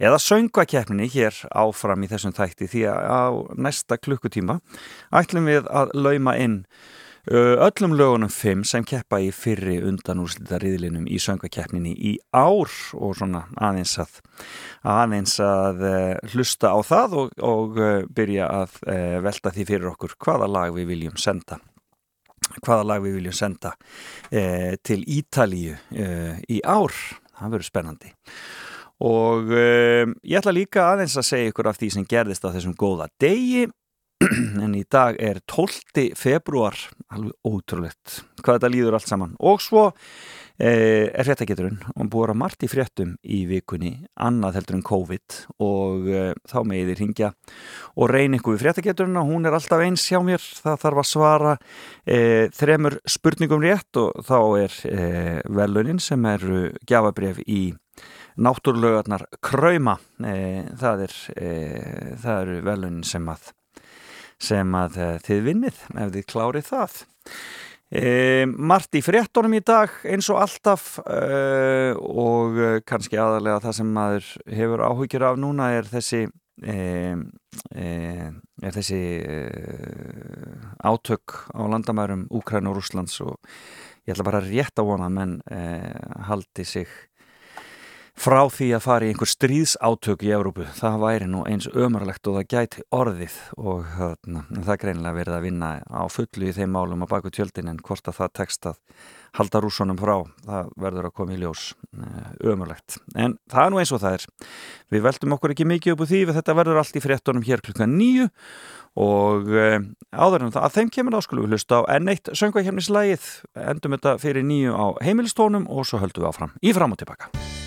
eða söngvakeppninni hér áfram í þessum þætti. Því að á næsta klukkutíma ætlum við að lauma inn öllum lögunum fimm sem keppa í fyrri undanúrslita riðlinum í söngvakeppninni í ár og svona aðeins að aðeins að uh, hlusta á það og, og uh, byrja að velta því fyrir okkur hvaða lag við viljum senda. Hvaða lag við viljum senda uh, til Ítalíu uh, í ár. Það verður spennandi. Og uh, ég ætla líka aðeins að segja ykkur af því sem gerðist á þessum góða degi en í dag er 12. februar alveg ótrúlegt hvað þetta líður allt saman. Og svo eh, er fréttageturinn og búið að margt í fréttum í vikunni annað heldur en COVID. Og eh, þá megið þið ringja og reyna ykkur við fréttageturinn og hún er alltaf eins hjá mér. Það þarf að svara eh, þremur spurningum rétt og þá er eh, velunin sem eru gjafabref í náttúrlögarnar Krauma. Eh, það, er, eh, eru velunin sem að sem að eh, þið vinnið ef þið klárið það. E, Marti fréttonum í dag eins og alltaf e, og eh, kannski aðalega það sem maður hefur áhugir af núna er þessi e, e, er þessi e, átök á landamærum Úkræn og Rúslands og ég ætla bara rétt að vona menn e, haldi sig frá því að fara í einhver stríðsátök í Evrópu, það væri nú eins ömurlegt og það gæti orðið og þarna, það er greinilega verið að vinna á fullu í þeim málum á baku tjöldin en hvort að það tekst að halda rúsunum frá, það verður að koma í ljós ömurlegt, en það er nú eins og það er, við veldum okkur ekki mikið upp úr því, þetta verður allt í fréttunum hér klukkan nýju og uh, áður en það að þeim kemur þá skulum við hlusta á N1 söngvækjefnislægið endum þetta fyrir nýju á heimilistónum og svo höldum við áfram í fram og tilbaka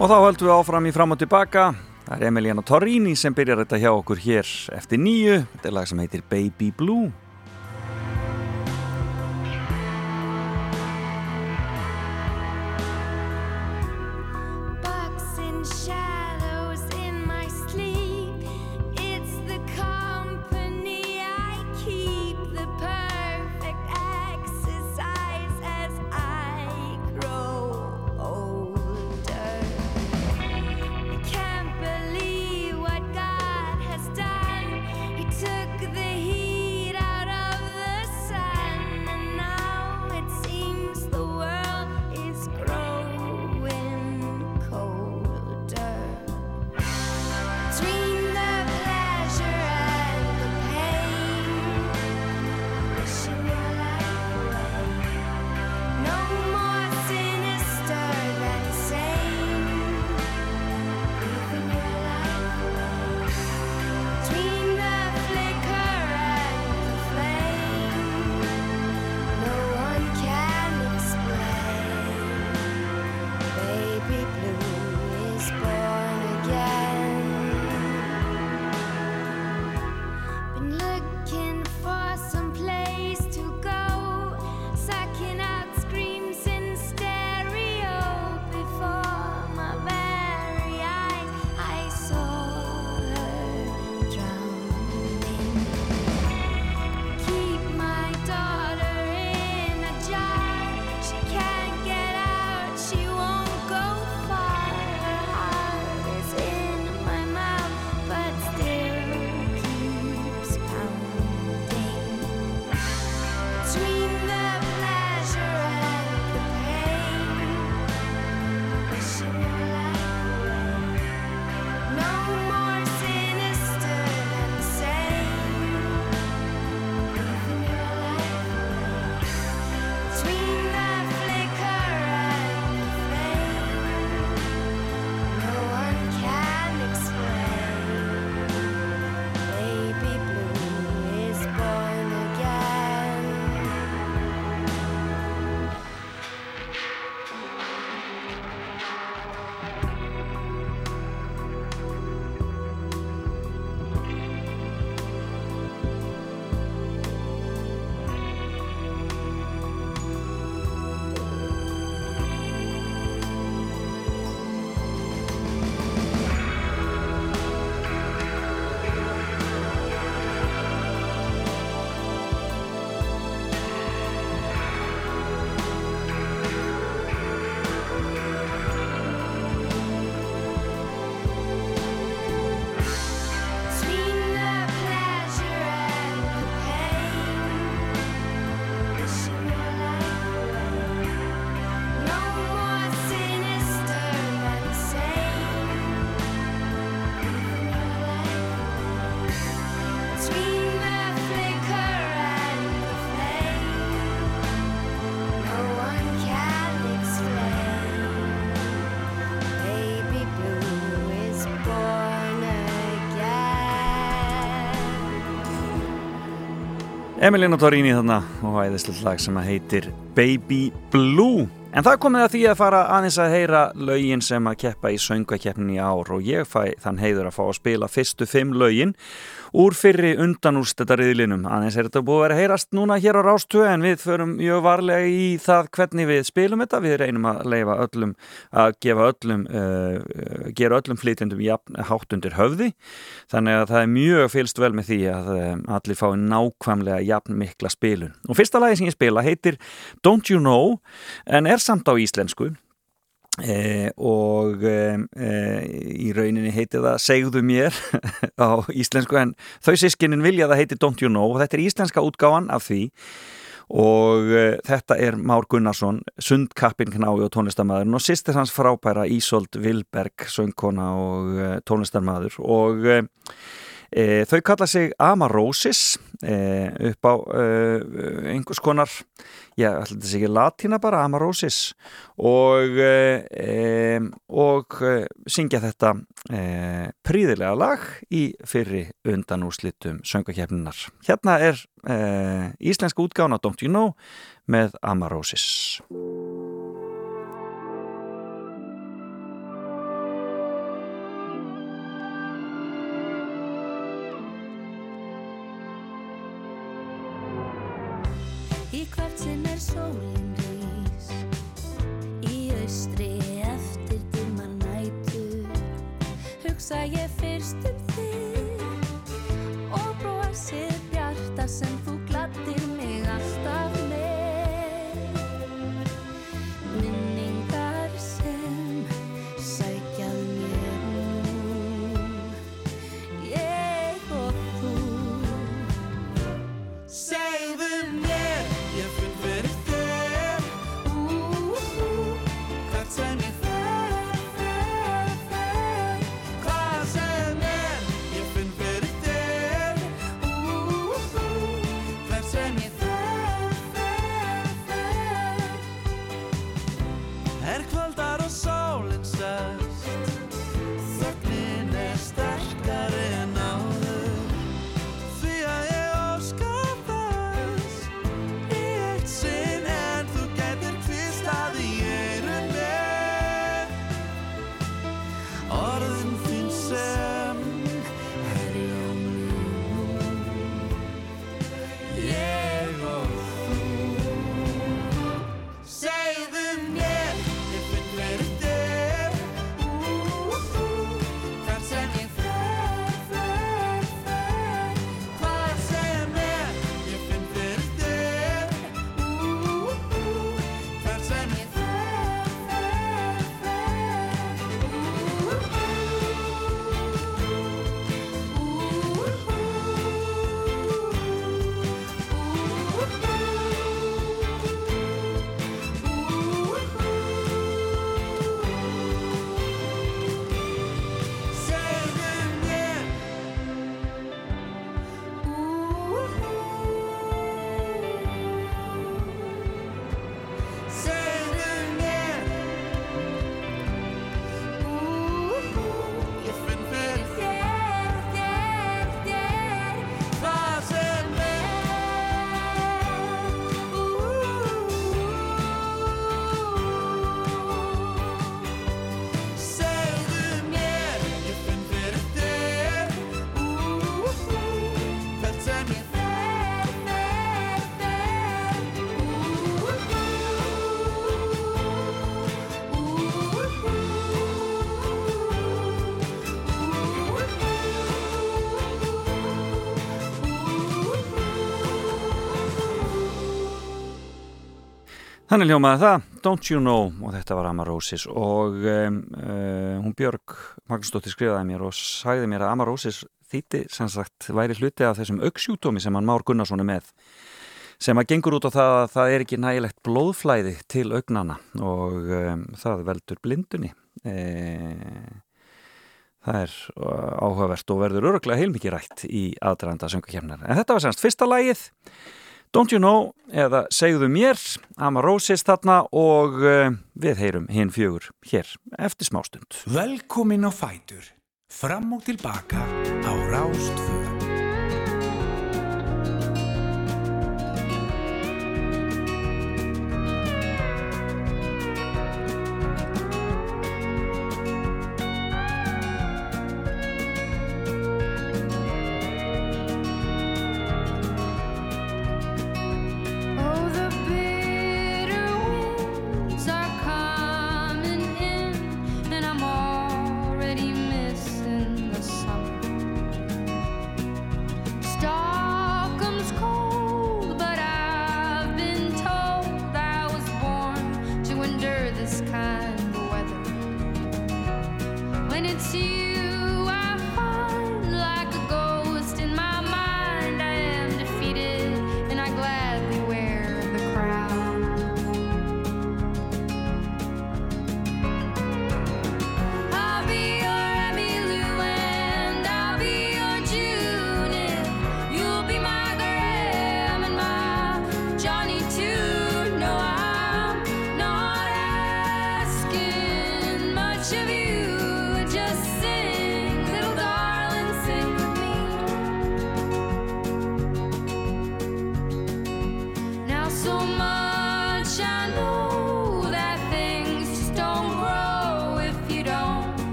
Og þá höldum við áfram í fram og tilbaka. Það er Emiliana Torrini sem byrjar þetta hjá okkur hér eftir nýju. Þetta er lag sem heitir Baby Blue. Emiliana Torrini þarna og æðislega lag sem heitir Baby Blue. En það komið að því að fara aðeins að heyra lögin sem að keppa í söngakeppnin í ár og ég fæ þann heiður að fá að spila fyrstu fimm lögin úr fyrri undanúrstætta riðlinum. Aðeins er þetta búið að vera heyrast núna hér á Rástöðu en við förum mjög varlega í það hvernig við spilum þetta. Við reynum að leifa öllum, að gefa öllum, uh, gera öllum flytjendum jafn hátt undir höfði. Þannig að það er mjög fylst vel með því að um, allir fái nákvæmlega jafn mikla spilun. Og fyrsta lagi sem ég spila heitir Don't You Know en er samt á íslensku Eh, og eh, eh, í rauninni heitir það Segðu mér á íslensku en þau sískinin vilja það heitir Don't You Know og þetta er íslenska útgáfan af því. Og uh, þetta er Már Gunnarsson sundkappin knái og tónlistamæðurinn og sýstir hans frábæra Ísold Vilberg söngkona og uh, tónlistamæður og e, þau kalla sig Amarosis e, upp á einhvers konar já, ætla sé ekki latína bara, Amarosis og e, og syngja þetta príðilega lag í fyrri undanúslitum söngakefninar. Hérna er íslenska útgána Don't You Know með Amarosis hugsa ég fyrst um þig og brosið bjarta sem þú glattir Þannig hljómaði það, Don't You Know og þetta var Amarósis og um, uh, hún Björg Magnúsdóttir skrifaði mér og sagði mér að Amarósis þýtti sem sagt væri hluti af þessum auksjútómi sem hann Már Gunnarssoni með sem að gengur út á það að það er ekki nægilegt blóðflæði til augnana og um, það veldur blindunni. E Það er eh, áhugavert og verður öruglega heilmikið rætt í aðdraðanda söngakefnar. En þetta var semst fyrsta lægið Don't You Know eða Segðu mér, Amarosis þarna og uh, við heyrum hinn fjögur hér eftir smástund. Velkomin á Fætur, fram og tilbaka á Rástfjörn.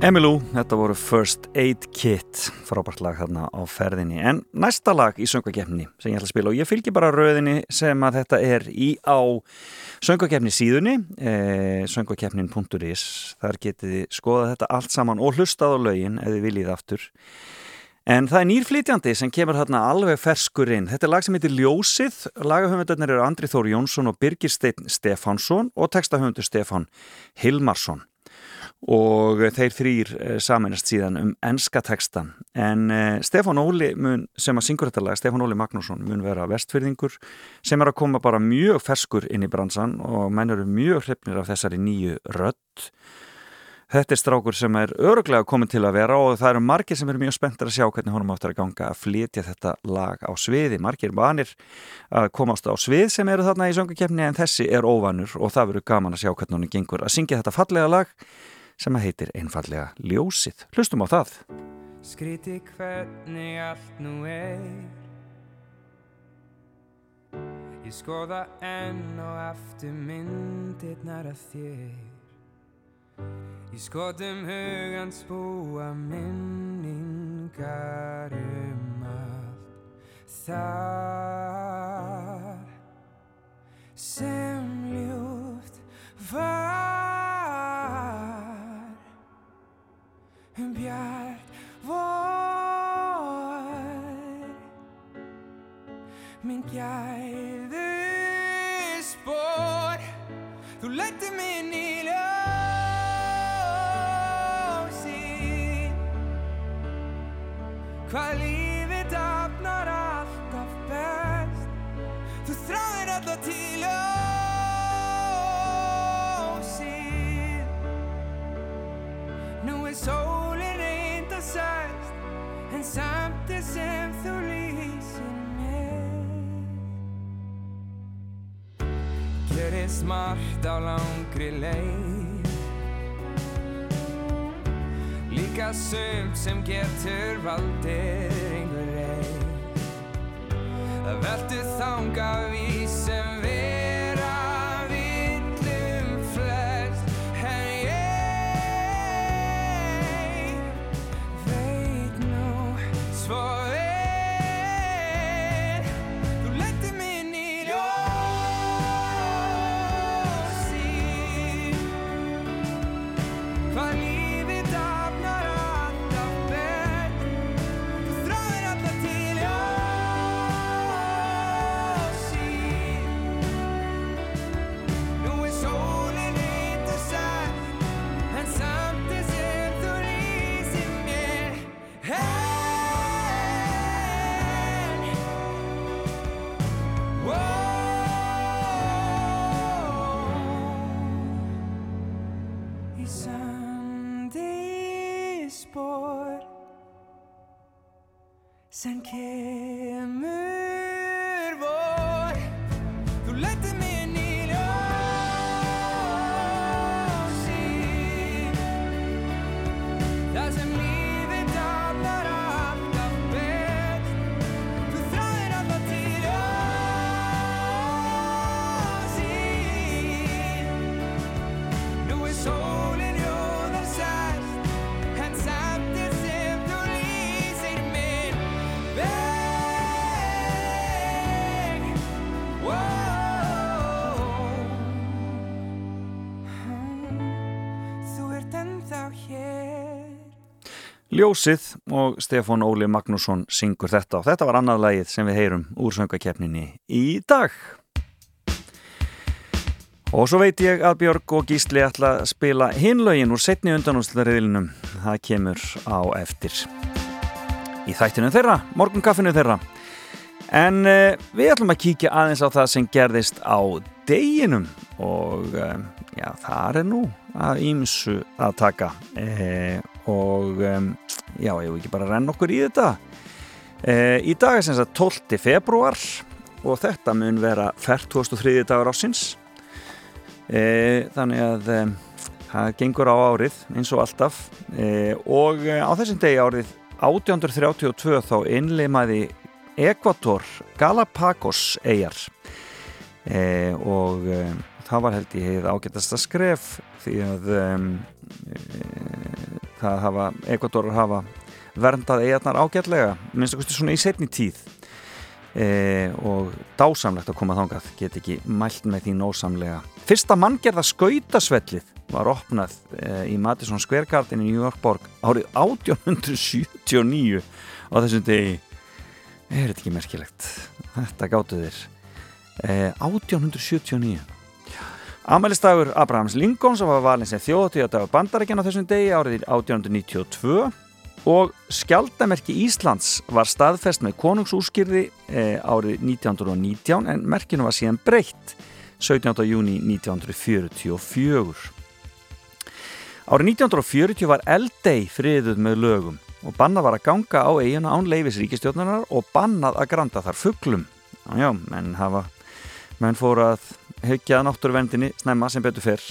Emmylou, þetta voru First Aid Kit frábært lag þarna á ferðinni en næsta lag í söngvakefni sem ég ætla að spila og ég fylgi bara röðinni sem að þetta er í á söngvakefni síðunni eh, söngvakefnin.is þar getið skoða þetta allt saman og hlustað á lögin ef þið viljið aftur En það er nýrflytjandi sem kemur þarna alveg ferskur inn. Þetta er lag sem heitir Ljósið. Lagahöfundarnir eru Andri Þór Jónsson og Birgir Steinn Stefánsson og textahöfundur Stefán Hilmarsson. Og þeir þrýr saminast síðan um enska textan. En uh, Stefán Óli mun, sem að syngur þetta lag, Stefán Óli Magnússon mun vera vestfyrðingur sem er að koma bara mjög ferskur inn í bransan og menn eru mjög hrifnir af þessari nýju rödd. Þetta er strákur sem er öruglega komin til að vera og það eru margir sem eru mjög spenntir að sjá hvernig honum áttur að ganga að flytja þetta lag á sviði. Margir vanir að komast á svið sem eru þarna í söngukefni en þessi er óvanur og það verður gaman að sjá hvernig honum gengur að syngja þetta fallega lag sem að heitir einfallega Ljósið. Hlustum á það. Skríti hvernig allt nú er Ég skoða enn og aftur myndirnar af þér Í skotum hugans búa minningar um allt Það sem ljúft var bjart vor minn gæðu spór þú lætti minn í ljósi hvað lífið sem þú lýsir mér Gerist margt á langri leið. Líka sumt sem getur valdir einhver reið Það veltu þanga við sem vera Ljósið og Stefán Óli Magnússon syngur þetta og þetta var annað lagið sem við heyrum úr söngakeppninni í dag. Og svo veit ég að Björg og Gísli ætla að spila hinlögin úr setni undanúslariðlinum. Það kemur á eftir. Í þættinu þeirra, morgunkaffinu þeirra. En uh, við ætlum að kíkja aðeins á það sem gerðist á deginum og uh, já, það er nú að ímsu að taka uh, og um, já, ég vil ekki bara renna okkur í þetta. Uh, í dag er sem sagt 12. februar og þetta mun vera 43. dagur ásins. Uh, þannig að um, það gengur á árið eins og alltaf uh, og uh, á þessum degi árið 1832 þá innleimaði Ekvator Galapagos eigjar e, og e, það var held ég heið ágætast að skref því að e, það hafa Ekvator hafa verndað eigjarnar ágætlega minnst að kosti svona í setni tíð. E, og dásamlegt að koma þangað get ekki mælt með því nósamlega. Fyrsta manngerða skautasvellið var opnað e, í Madison Square Garden í New York borg árið 1879 á þessum degi er þetta ekki merkilegt? Þetta gáttu þér eh, 1879 Amælistagur Abrahams Lincoln sem var valin sem þjóðatíðadagur bandarækjan á þessum degi árið 1892 og skjaldamerki Íslands var staðfest með konungsúskýrði eh, árið 1919 en merkinu var síðan breytt 17. júni 1944 Árið 1940 var Eldey friðuð með lögum og bannað var að ganga á eiginu án leifis ríkistjórnarar og bannað að granda þar fugglum. Já, menn hafa menn fóru að hugjaða náttúruvendinni snemma sem betur fyrr.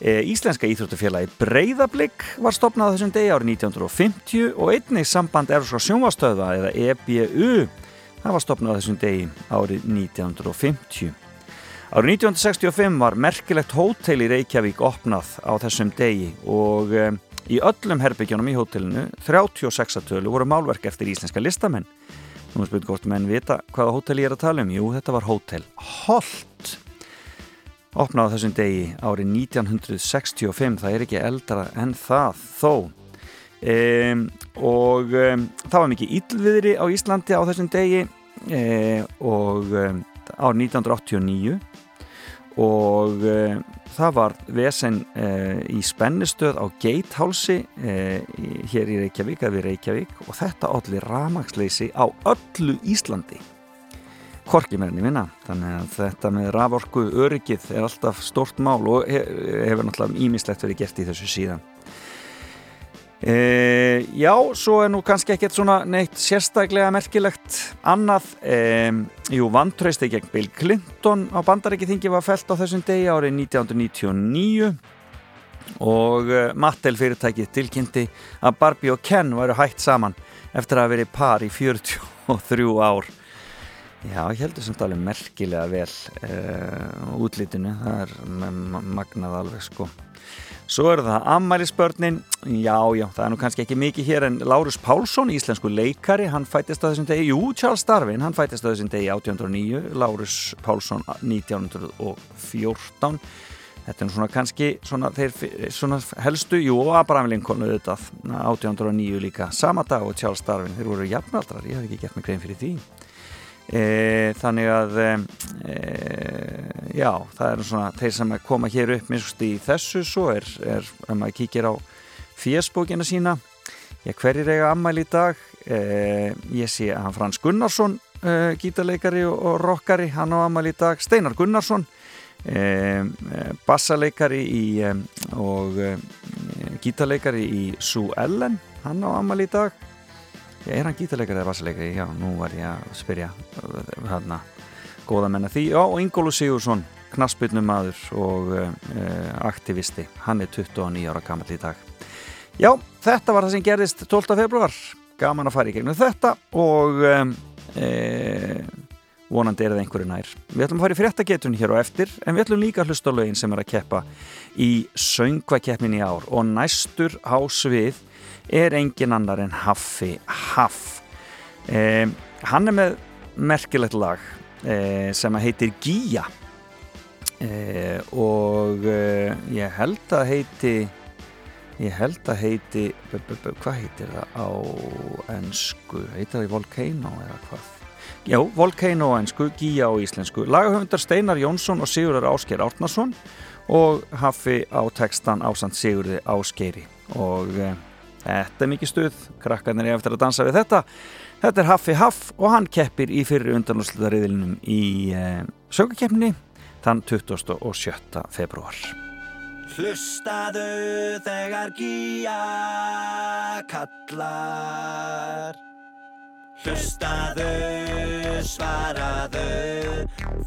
E, Íslenska íþróttufélagi Breiðablík var stopnað þessum degi árið 1950 og einnig samband Erfska sjónvastöða eða EBU það var stopnað þessum degi árið 1950. Árið 1965 var merkilegt hótel í Reykjavík opnað á þessum degi og e, í öllum herbyggjónum í hótelinu 36 tölu voru málverk eftir íslenska listamenn. Nú er spurt hvort menn vita hvaða hótel ég er að tala um. Jú, þetta var hótel Holt. Opnað á þessum degi árið 1965. Það er ekki eldra en það þó. Um, og um, það var mikið íllviðri á Íslandi á þessum degi um, og árið 1989 og uh, það var vesen uh, í spennistöð á Geithálsi hér í Reykjavík við Reykjavík og þetta allir ramagsleysi á öllu Íslandi korki mér enn í vinna þannig að þetta með raforku öryggið er alltaf stort mál og he hefur náttúrulega ímislegt verið gert í þessu síðan. E, já, svo er nú kannski ekkert svona neitt sérstaklega merkilegt annað, e, jú, vantrausti gegn Bill Clinton á bandarækið var felt á þessum degi árið 1999 og e, Mattel fyrirtækið tilkynnti að Barbie og Ken væru hægt saman eftir að hafa verið par í 43 ár Já, ég heldur sem talið merkilega vel uh, útlítinu, það er magnað alveg sko. Svo eru það ammælisbörnin, já, já, það er nú kannski ekki mikið hér en Lárus Pálsson, íslensku leikari, hann fættist á þessum degi, jú, Charles Darwin, hann fættist á þessum degi 1809, Lárus Pálsson 1914. Þetta er svona kannski svona, þeir, svona helstu, jú, Abraham Lincoln auðvitað, 1809 líka, sama dag og Charles Darwin, þeir voru jafnaldrar, ég hef ekki gert mig grein fyrir því. E, þannig að e, já, það eru svona þeir sem koma hér upp minnst í þessu. Svo er, er ef maður kíkir á fésbókina sína já, hverjir eiga ammæli í dag? E, ég sé að Frans Gunnarsson e, gítarleikari og, og rockari hann á ammæli í dag, Steinar Gunnarsson e, bassaleikari í, e, og gítarleikari í Sue Ellen hann á ammæli í dag Já, er hann gítarleikari eða bassaleikari? Já, nú var ég að spyrja hérna, góða menna því. Já, og Ingólu Sigursson, knasputnumadur og uh, aktivisti. Hann er 29 ára gammal í dag. Já, þetta var það sem gerðist 12. februar. Gaman að fara í gegnum þetta og e, vonandi er það einhverju nær. Við ætlum að fara í fréttagetun hér og eftir, en við ætlum líka að hlusta á lögin sem er að keppa í söngvakeppnin í ár og næstur á svið er engin annar en Haffi Haff. E, hann er með merkilegt lag e, sem heitir Gíja e, og e, ég held að heiti ég held að heiti hvað heitir það á ennsku, heitir það í Volcano eða hvað? Já, Volcano á ennsku, Gíja á íslensku. Lagahöfundar Steinar Jónsson og Sigurðar Ásgeir Árnason og Haffi á textan ásand Sigurði Ásgeiri. Og e, þetta er mikið stuð. Krakkarnir er eftir að dansa við þetta. Þetta er Haffi Haff og hann keppir í fyrri undanúrslutariðilinum í e, sögukeppni þann 27. februar Hlustaðu þegar gíja kallar. Hlustaðu, svaraðu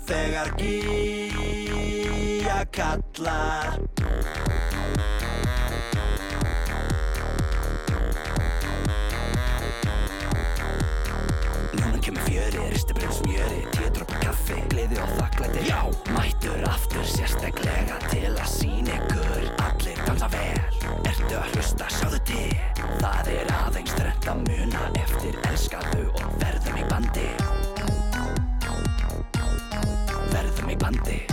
þegar gíja kallar ristibrið smjöri, tíðdrópa kaffi, gleði og þakklæti. Já! Mættur aftur sérstaklega til að sína ykkur. Allir dansa vel, ertu að hlusta, sjáðu til. Það er aðeins þrennt að muna eftir. Elskaðu og verðum í bandi. Verðum í bandi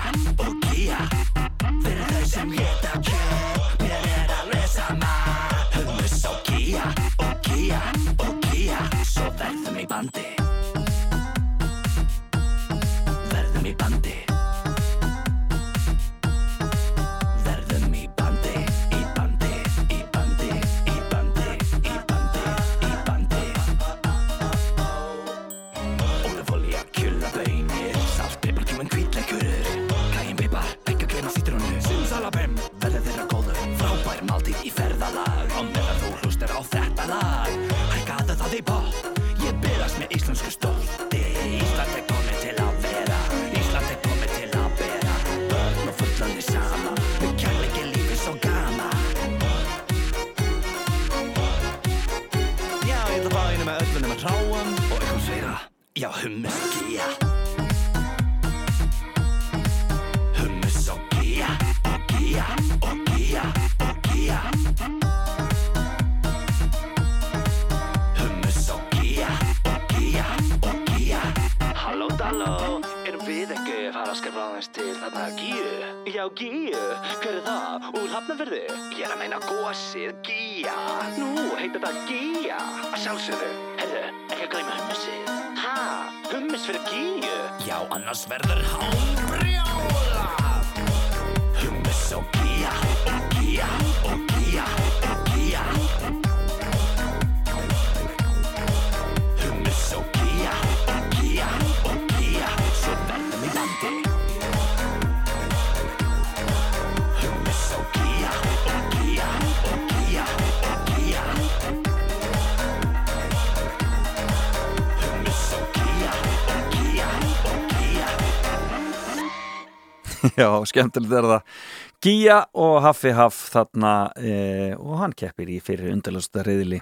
gíja, og gíja Fyrir þau sem geta kjöp, mér er alveg sama Hummus og gíja, og gíja, og gíja Svo verðum í bandi íslensku stolti. Ísland er komið til að vera. Ísland er komið til að bera Börn og fullandi sama Við kærleiki lífi svo gama Já, ég ætla að einu með öllu nema tráum. Og eitthvað fleira. Já, hummus gíu? Já, gíu, hver er það? Úr hafnaferði? Ég er að meina gósið gíja Nú, heitir það gíja Að sjálfsögðu, herðu, ekki að gleyma hummusið Ha, hummus fyrir gíu? Já, annars verður hán Já, skemmtilegt er það Gíja og Haffi Haff þarna e, og hann keppir í fyrir undarlösta reyðli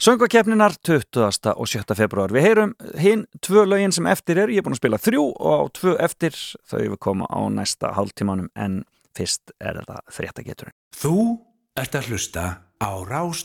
Söngakeppninar 20. og 7. februar Við heyrum hinn tvö lögin sem eftir er Ég er búin að spila þrjú og tvö eftir þau við koma á næsta hálftímanum en fyrst er það fréttageturinn Þú ert að hlusta á Rás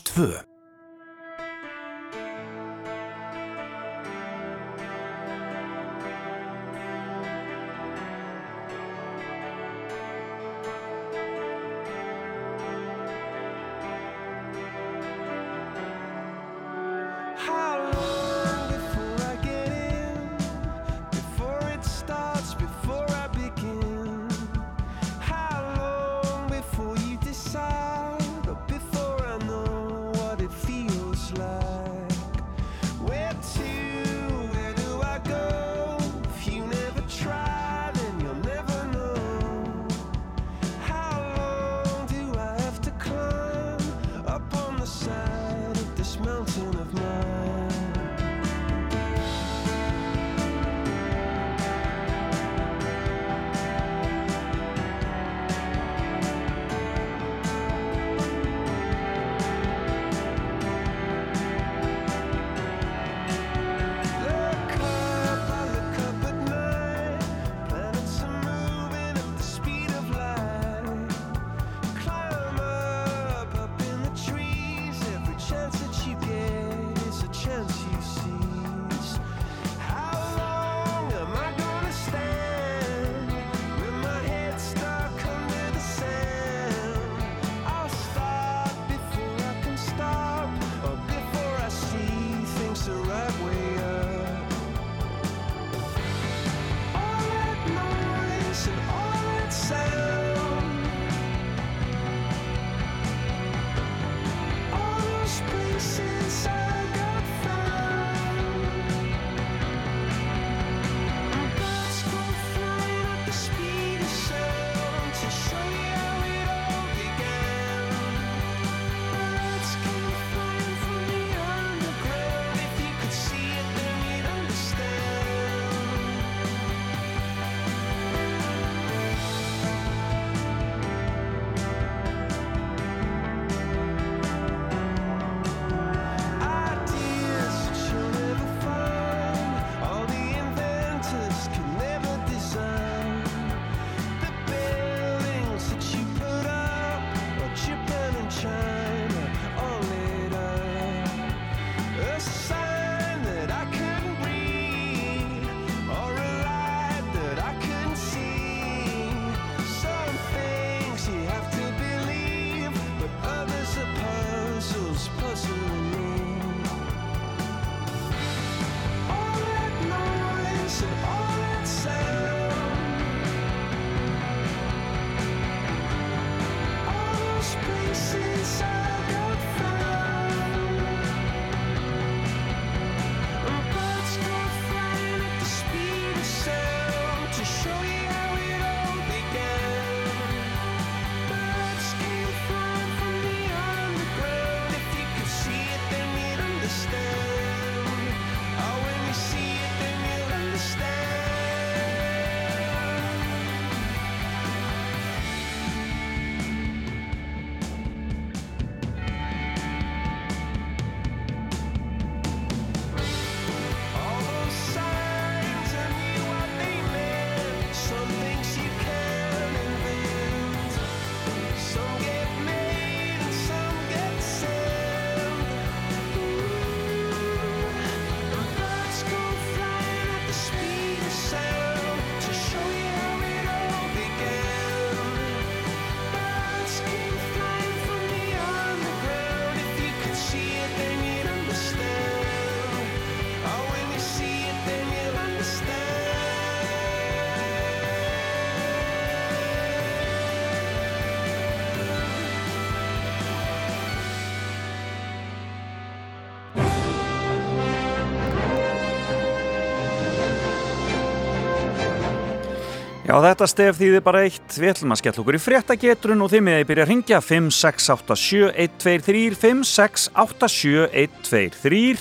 Já, þetta stef þýðir bara eitt. Við ætlum að skella okkur í fréttagetrun og þið með að byrja að ringja 5687-123 5687-123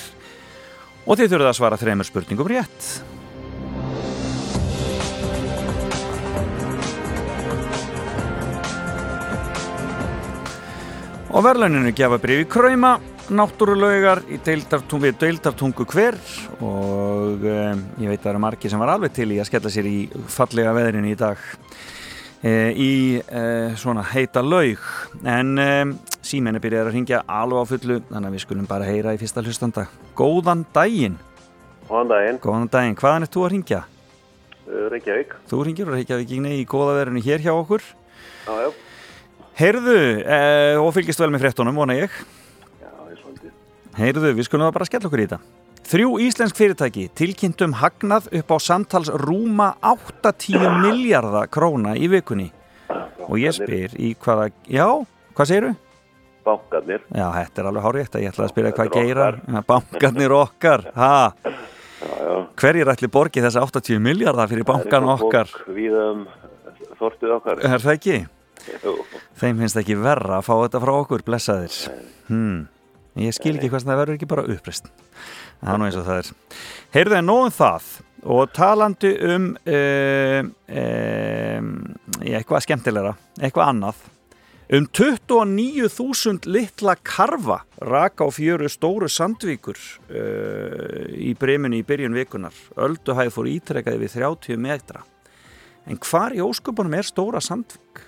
og þið þurfið að svara þreymur spurningum rétt. Og verðlauninu gefa brifi kræma, náttúrulaugar í deildartungu, deildartungu hver og um, ég veit að það eru margi sem var alveg til í að skella sér í fallega veðrinu í dag e, í e, svona heita laug en um, símenni byrjar að ringja alveg á fullu þannig að við skulum bara heyra í fyrsta hlustanda Góðan daginn Góðan daginn, Góðan daginn, hvaðan er þú að ringja? Reykjavík. Þú ringir úr Reykjavík í góða veðrinu hér hjá okkur Já, já. Heyrðu, e, og fylgist vel með fréttunum, vona ég. Heyrðu, við skulum bara skella okkur í þetta. Þrjú íslensk fyrirtæki tilkynntum hagnað upp á samtals rúma 80 miljardar króna í vikunni. Og ég spyr í hvaða... Já, hvað segirðu? Bankarnir. Já, þetta er alveg hárið þetta. Ég ætlaði að spyrja hvað geirar. Bankarnir okkar. Ha, Já, já. hverjir ætli borgi þessa 80 miljardar fyrir bankan okkar? Við um þortið okkar. Er það ekki? Jú. Þeim finnst ekki verra að fá þetta frá okkur, blessaðir. Hmm. Ég skil ekki hvað það verður ekki bara uppreist. Það er nú eins og það er. Heyrðu en nóðum það og talandi um um, um, eitthvað skemmtilegra, eitthvað annað. Um 29.000 litla karfa raka á fjöru stóru sandvíkur uh, í breminu í byrjun vikunar. Ölduhæð fór ítrekkaði við 30 metra. En hvar í ósköpunum er stóra sandvík?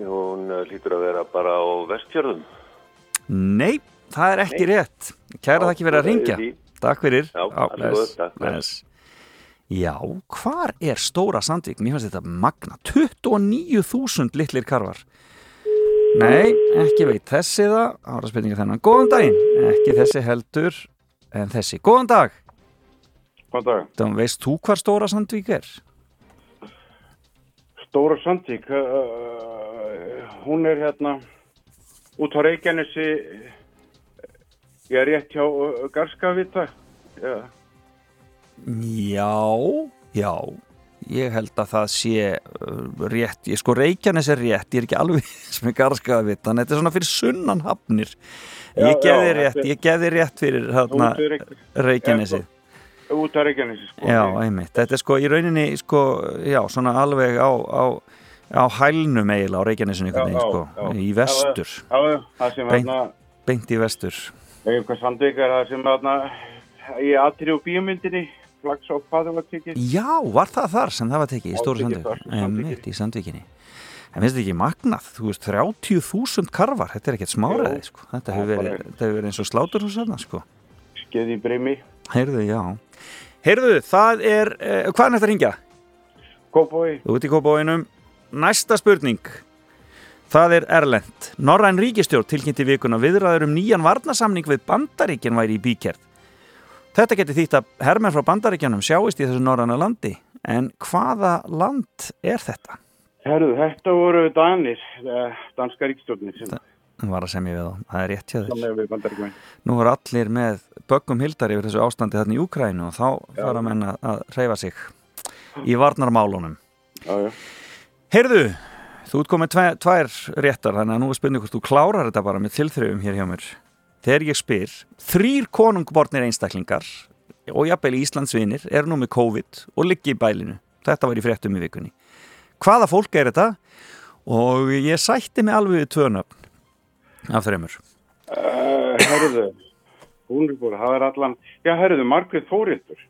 Hún uh, lítur að vera bara á vestfjörðum. Nei, það er ekki rétt. Kæra þakki fyrir að ringja. Takk fyrir. Já, bless, góð, takk, bless. Já, hvar er stóra Sandvík? Mér finnst þetta magna. 29.000 litlir karvar. Nei, ekki veit þessi það. Ára spurninga þennan. Góðan daginn. Ekki þessi heldur en þessi. Góðan dag. Góðan dag. Þá veist þú hvar stóra Sandvík er? Stóra Sandvík, uh, hún er hérna út á Reykjanesi, ég er rétt hjá uh, Garskavita. Já. Já, já. Ég held að það sé uh, rétt, ég sko Reykjanes er rétt, ég er ekki alveg sem við, þannig að þetta er svona fyrir sunnan hafnir. Ég gefði já, rétt, ég gefði rétt fyrir hérna, Reykjanesi. Út á Reykjanesi, sko. Já, einmitt. Þetta er sko í rauninni, sko, já, svona alveg á, á, á hælnum eiginlega á Reykjanesinu, sko, í vestur, Já, já, Beint. beint í vestur. eitthvað Sandvík er það sem hérna í aðri og bíómyndinni, flags og hvað það var tekið. Já, var það þar sem það var tekið í stóru sandvík? í sandvíkinni. En finnst þetta ekki magnað? Þú veist, 30.000 karvar, þetta er ekkert smáraði, sko. Þetta hefur verið, hefur verið eins og sláturhús sko. Skeið í brimi, Heyrðu, já. Heyrðu, það er, eh, hvað er þetta að ringja? Kópói, Þú ert í kópáinum. Næsta spurning. Það er Erlend. Norræn ríkistjórn tilkynnti vikuna viðræður um nýjan varnasamning við Bandaríkjan væri í bíkerð. Þetta geti þýtt að hermenn frá Bandaríkjanum sjáist í þessu norræna landi. En hvaða land er þetta? herru, þetta voru Danir, eh, danska ríkstjórnir sem Hún var að semja við þá. Það er rétt hjá þér. Nú er allir með böggum hildar yfir þessu ástandi þarna í Úkrænu og þá fara menn að, að reyfa sig í varnarmálunum. Já, já. Heyrðu, þú ert komið tvær, tvær réttar þannig að nú er spurning hvort þú klárar þetta bara með tilþrifum hér hjá mér. Þegar ég spyr, þrýr konungbornir einstaklingar og jafnvel Íslandsvinir eru nú með COVID og liggi í bælinu. Þetta var í fréttum í vikunni. Hvaða fólk er þetta? Og ég sætti mig alveg við tvönöfn af þreymur. Uh, herruðu, hún er búin, það er allan, já herruðu, Margrét Þórildur,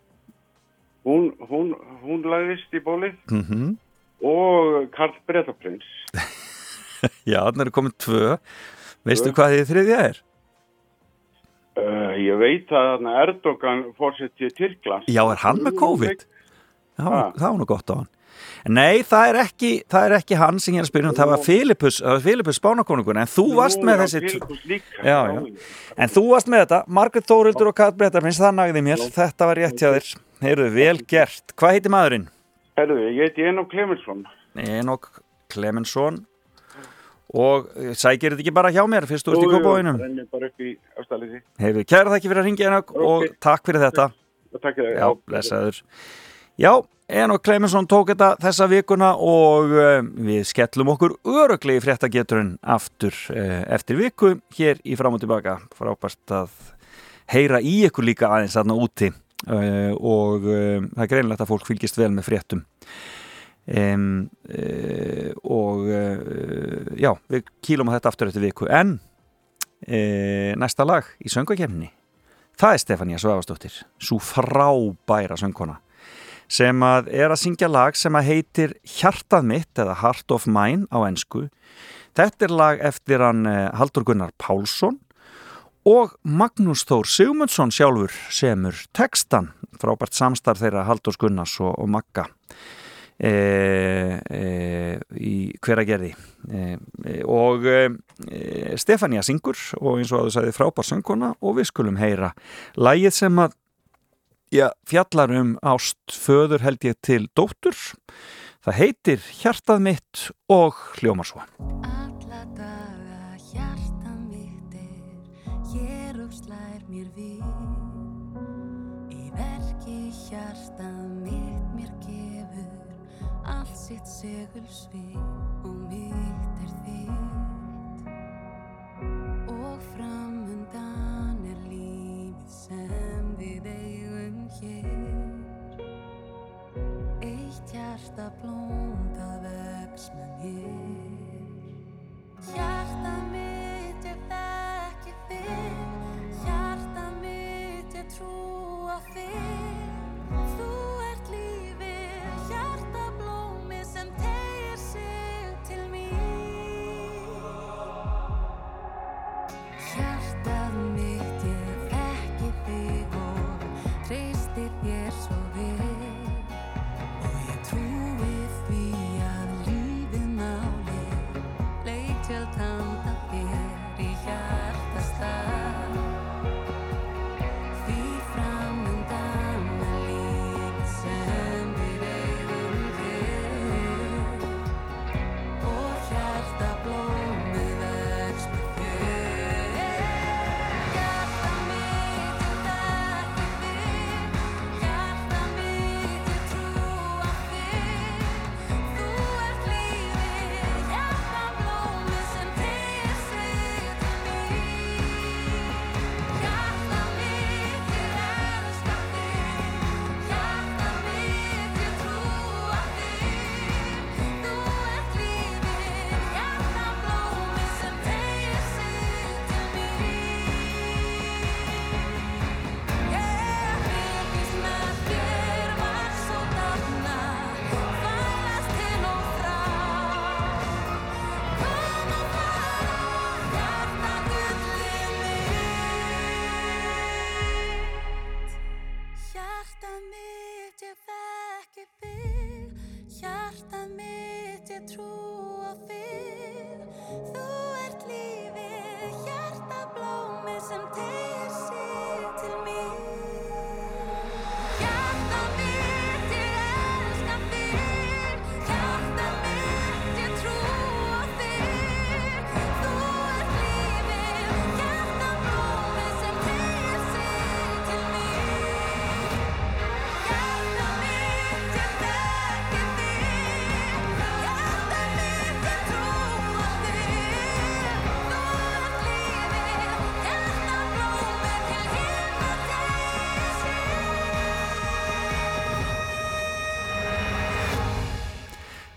hún, hún, hún lagðist í bólið Mm og Karl Bretaprins. Já, þannig eru komið tvö. Veistu hvað þið þriðja er? Uh, ég veit að Erdogan fórsetti Tyrklands. Já, er hann með COVID? Já, Ha. það var nú gott á hann. Nei, það er ekki, það er ekki hann sem ég er að spyrja um, það var Filipus, það var Filipus Spánakonungur, en þú varst með þessi. Já, já. en þú varst með þetta, Margrét Þórildur og Kat Bretarprins, það nagði mér, þetta var rétt hjá þér, heyrðu, vel gert. Hvað heiti maðurinn? Herruðu, ég heiti Enok Clemensson. Enok Clemensson og eh, sækir þetta ekki bara hjá mér, fyrst ert í kópáinum. Rennir bara upp í afstæðliði. Heyrðu, kæra þakki fyrir að ringja Enok og takk fyrir þetta. takk fyrir Já, blessaður. Já, Enok Klemensson tók þetta þessa vikuna og uh, við skellum okkur öruglega í fréttageturinn aftur uh, eftir viku hér í fram og tilbaka. Frábært að heyra í ykkur líka aðeins þarna úti og uh, það er greinlegt að fólk fylgist vel með fréttum. Um, og já, við kýlum á þetta aftur eftir viku en næsta lag í söngvakefni það er Stefania Svavastóttir svo frábæra söngkona sem að er að syngja lag sem að heitir Hjartað mitt eða Heart of Mine á ensku þetta er lag eftir hann eh, Haldur Gunnar Pálsson og Magnús Þór Sigmundsson sjálfur semur textan frábært samstarf þeirra Haldur Gunnars og, og Magga e, e, í hveragerði. E, e, og e, Stefania syngur og eins og að þú sagði frábær söngkona og við skulum heyra lægið sem að já, fjallar um ást föður held ég til dóttur. Það heitir Hjartað mitt og hljómar segulsvið og mitt er þitt Og framundan er lífið sem við eigum hér. Eitt hjarta blómkað vex með mér. Hjarta mitt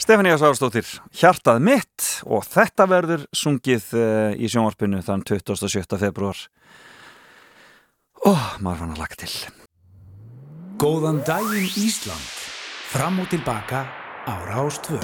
Stefania Sárstóttir, Hjartað mitt og þetta verður sungið uh, í sjónvarpinu þann 27. februar Ó, maður fann að laka til. Góðan daginn Ísland. Fram og tilbaka á Rástvö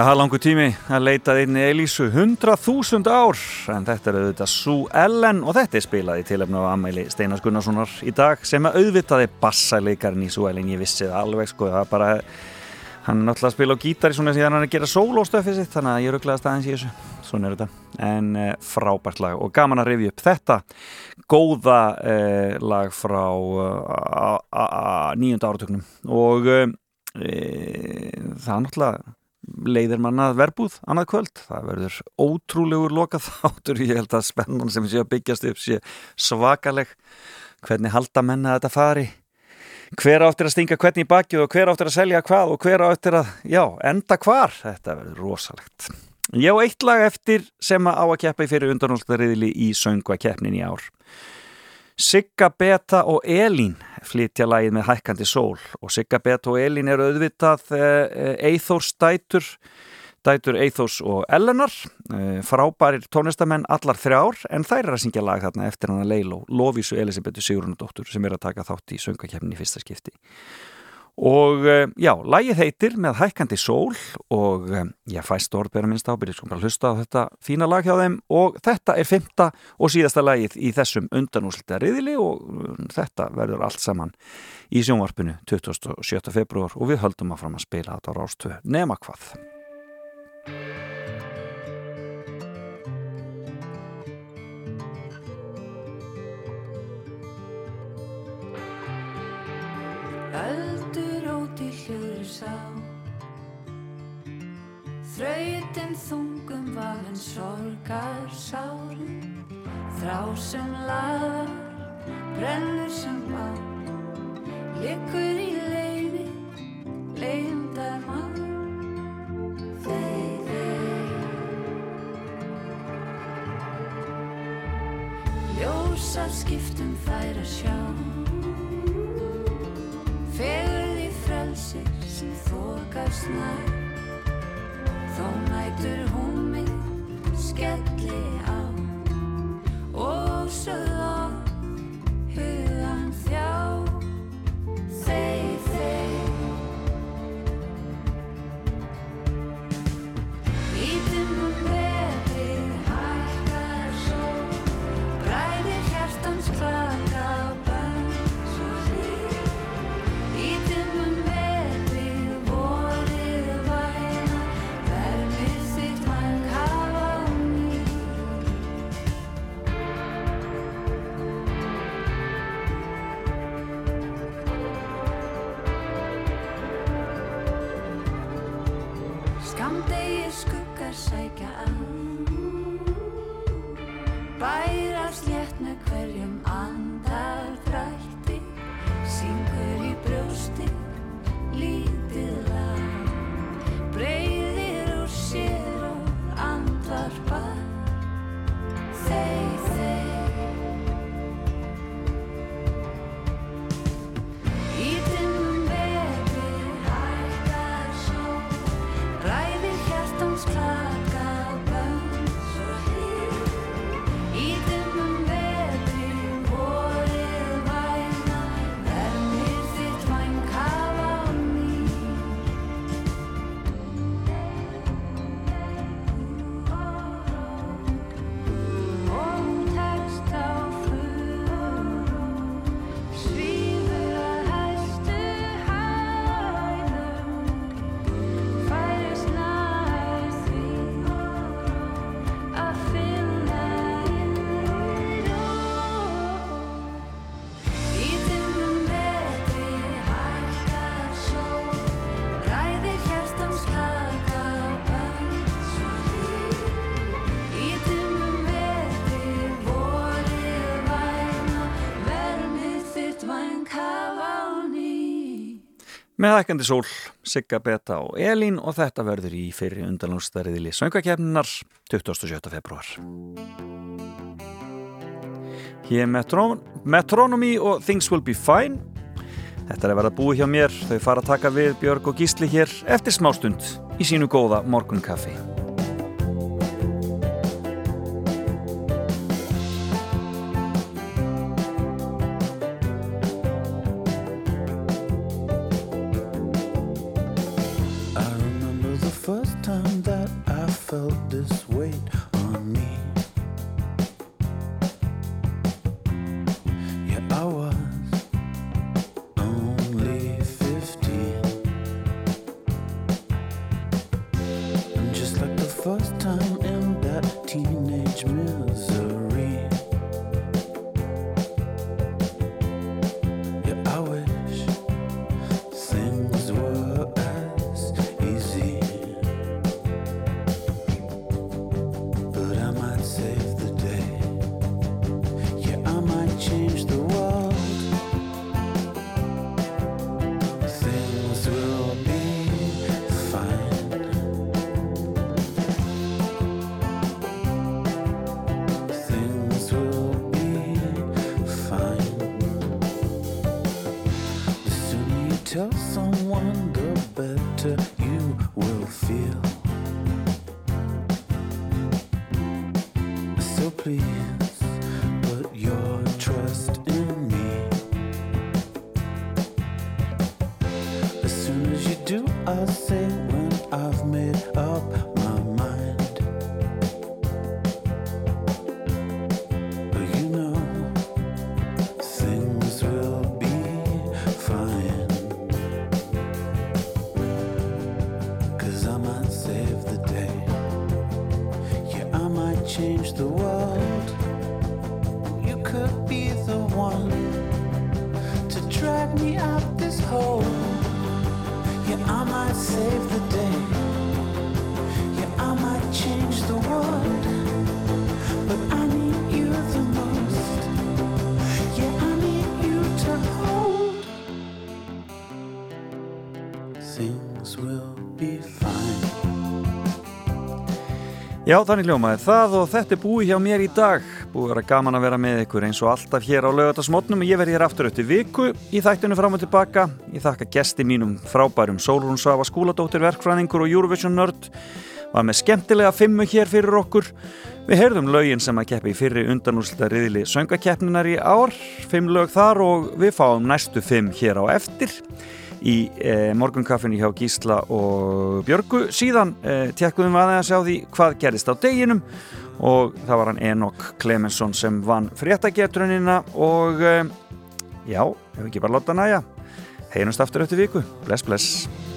Já, langur tími að leita einni Elísu. 100.000 ár en þetta er auðvitað Sue Ellen og þetta er spilað í tilefna á ammæli Steinars Gunnarssonar í dag sem að auðvitaði bassaleikarin í Sue Ellen, ég vissi það alveg sko, það bara hann er náttúrulega að spila á gítari svona síðan hann er að gera sólóstöfið sitt þannig að ég rugglaðist aðeins í þessu. Svona er þetta, en uh, frábært lag og gaman að rifja upp þetta. Góða uh, lag frá uh, nýjunda áratöknum og uh, það er náttúrulega leiðir manna verbúð annað kvöld, það verður ótrúlegur lokað þáttur, ég held að spennan sem sé að byggjast upp sé svakaleg. Hvernig halda menna þetta fari? Hver áttir að stinga hvernig í bakið og hver áttir að selja hvað og hver áttir að, já, enda hvar? Þetta verður rosalegt. Ég á eitt lag eftir sem að á að keppa í fyrir undanúltariðli í söngvakeppnin í ár Sigga Beta og Elín flytja lagið með hækkandi sól. Og Sigga Beta og Elín eru auðvitað Eithórs dætur dætur Eithórs og Ellenar. Frábærir tónestamenn allar þrjár en þær er að syngja lag þarna eftir hana Leiló, Lofísu Elisabethu Sigurunadóttur sem er að taka þátt í söngakefnin í fyrsta skipti og já, lagið heitir með hækkandi sól og ég fæst orðbæra minnst ábyrðið sko bara hlusta á þetta fína lag hjá þeim og þetta er fymta og síðasta lagið í þessum undanúslita riðili og þetta verður allt saman í sjónvarpinu 27. februar og við höldum að fram að spila þetta á rástöðu nema hvað Þrautin þungum vafin sorgar sárum Þrá sem laðar, brennur sem bá Liggur í leiði, leiðindar mann Þeir, þeir Ljósar skiptum þær að sjá. Fegurð í frelsi sem þokast nær Þó nætur hún mig skelli á Og sögð með hækkandi sól, Sigga Beta og Elín og þetta verður í fyrir undanlústariðili söngakefninar 27. februar Hér er Metron Metronomy og Things Will Be Fine. Þetta er að verða búið hjá mér. Þau fara að taka við Björg og Gísli hér eftir smástund í sínu góða morgunkaffi Já, þannig hljómaði það og þetta er búið hjá mér í dag. Búið að vera gaman að vera með ykkur eins og alltaf hér á laugatasmotnum. Ég verð hér aftur eftir viku í þættinu fram og tilbaka. Ég þakka gesti mínum frábærum Sólrún Svafa skúladóttir, verkfræðingur og Eurovision nörd. Var með skemmtilega fimmu hér fyrir okkur. Við heyrðum lögin sem að keppi í fyrri undanúslita riðili söngakeppninar í ár. Fimm lög þar og við fáum næstu fimm hér á eftir í eh, morgunkaffinu hjá Gísla og Björgu. Síðan eh, tekkuðum við aðeins á því hvað gerist á deginum og það var hann Enok Clemensson sem vann fréttagetrunina og eh, já, ef ekki bara láta næja heyrumst aftur eftir viku, bless bless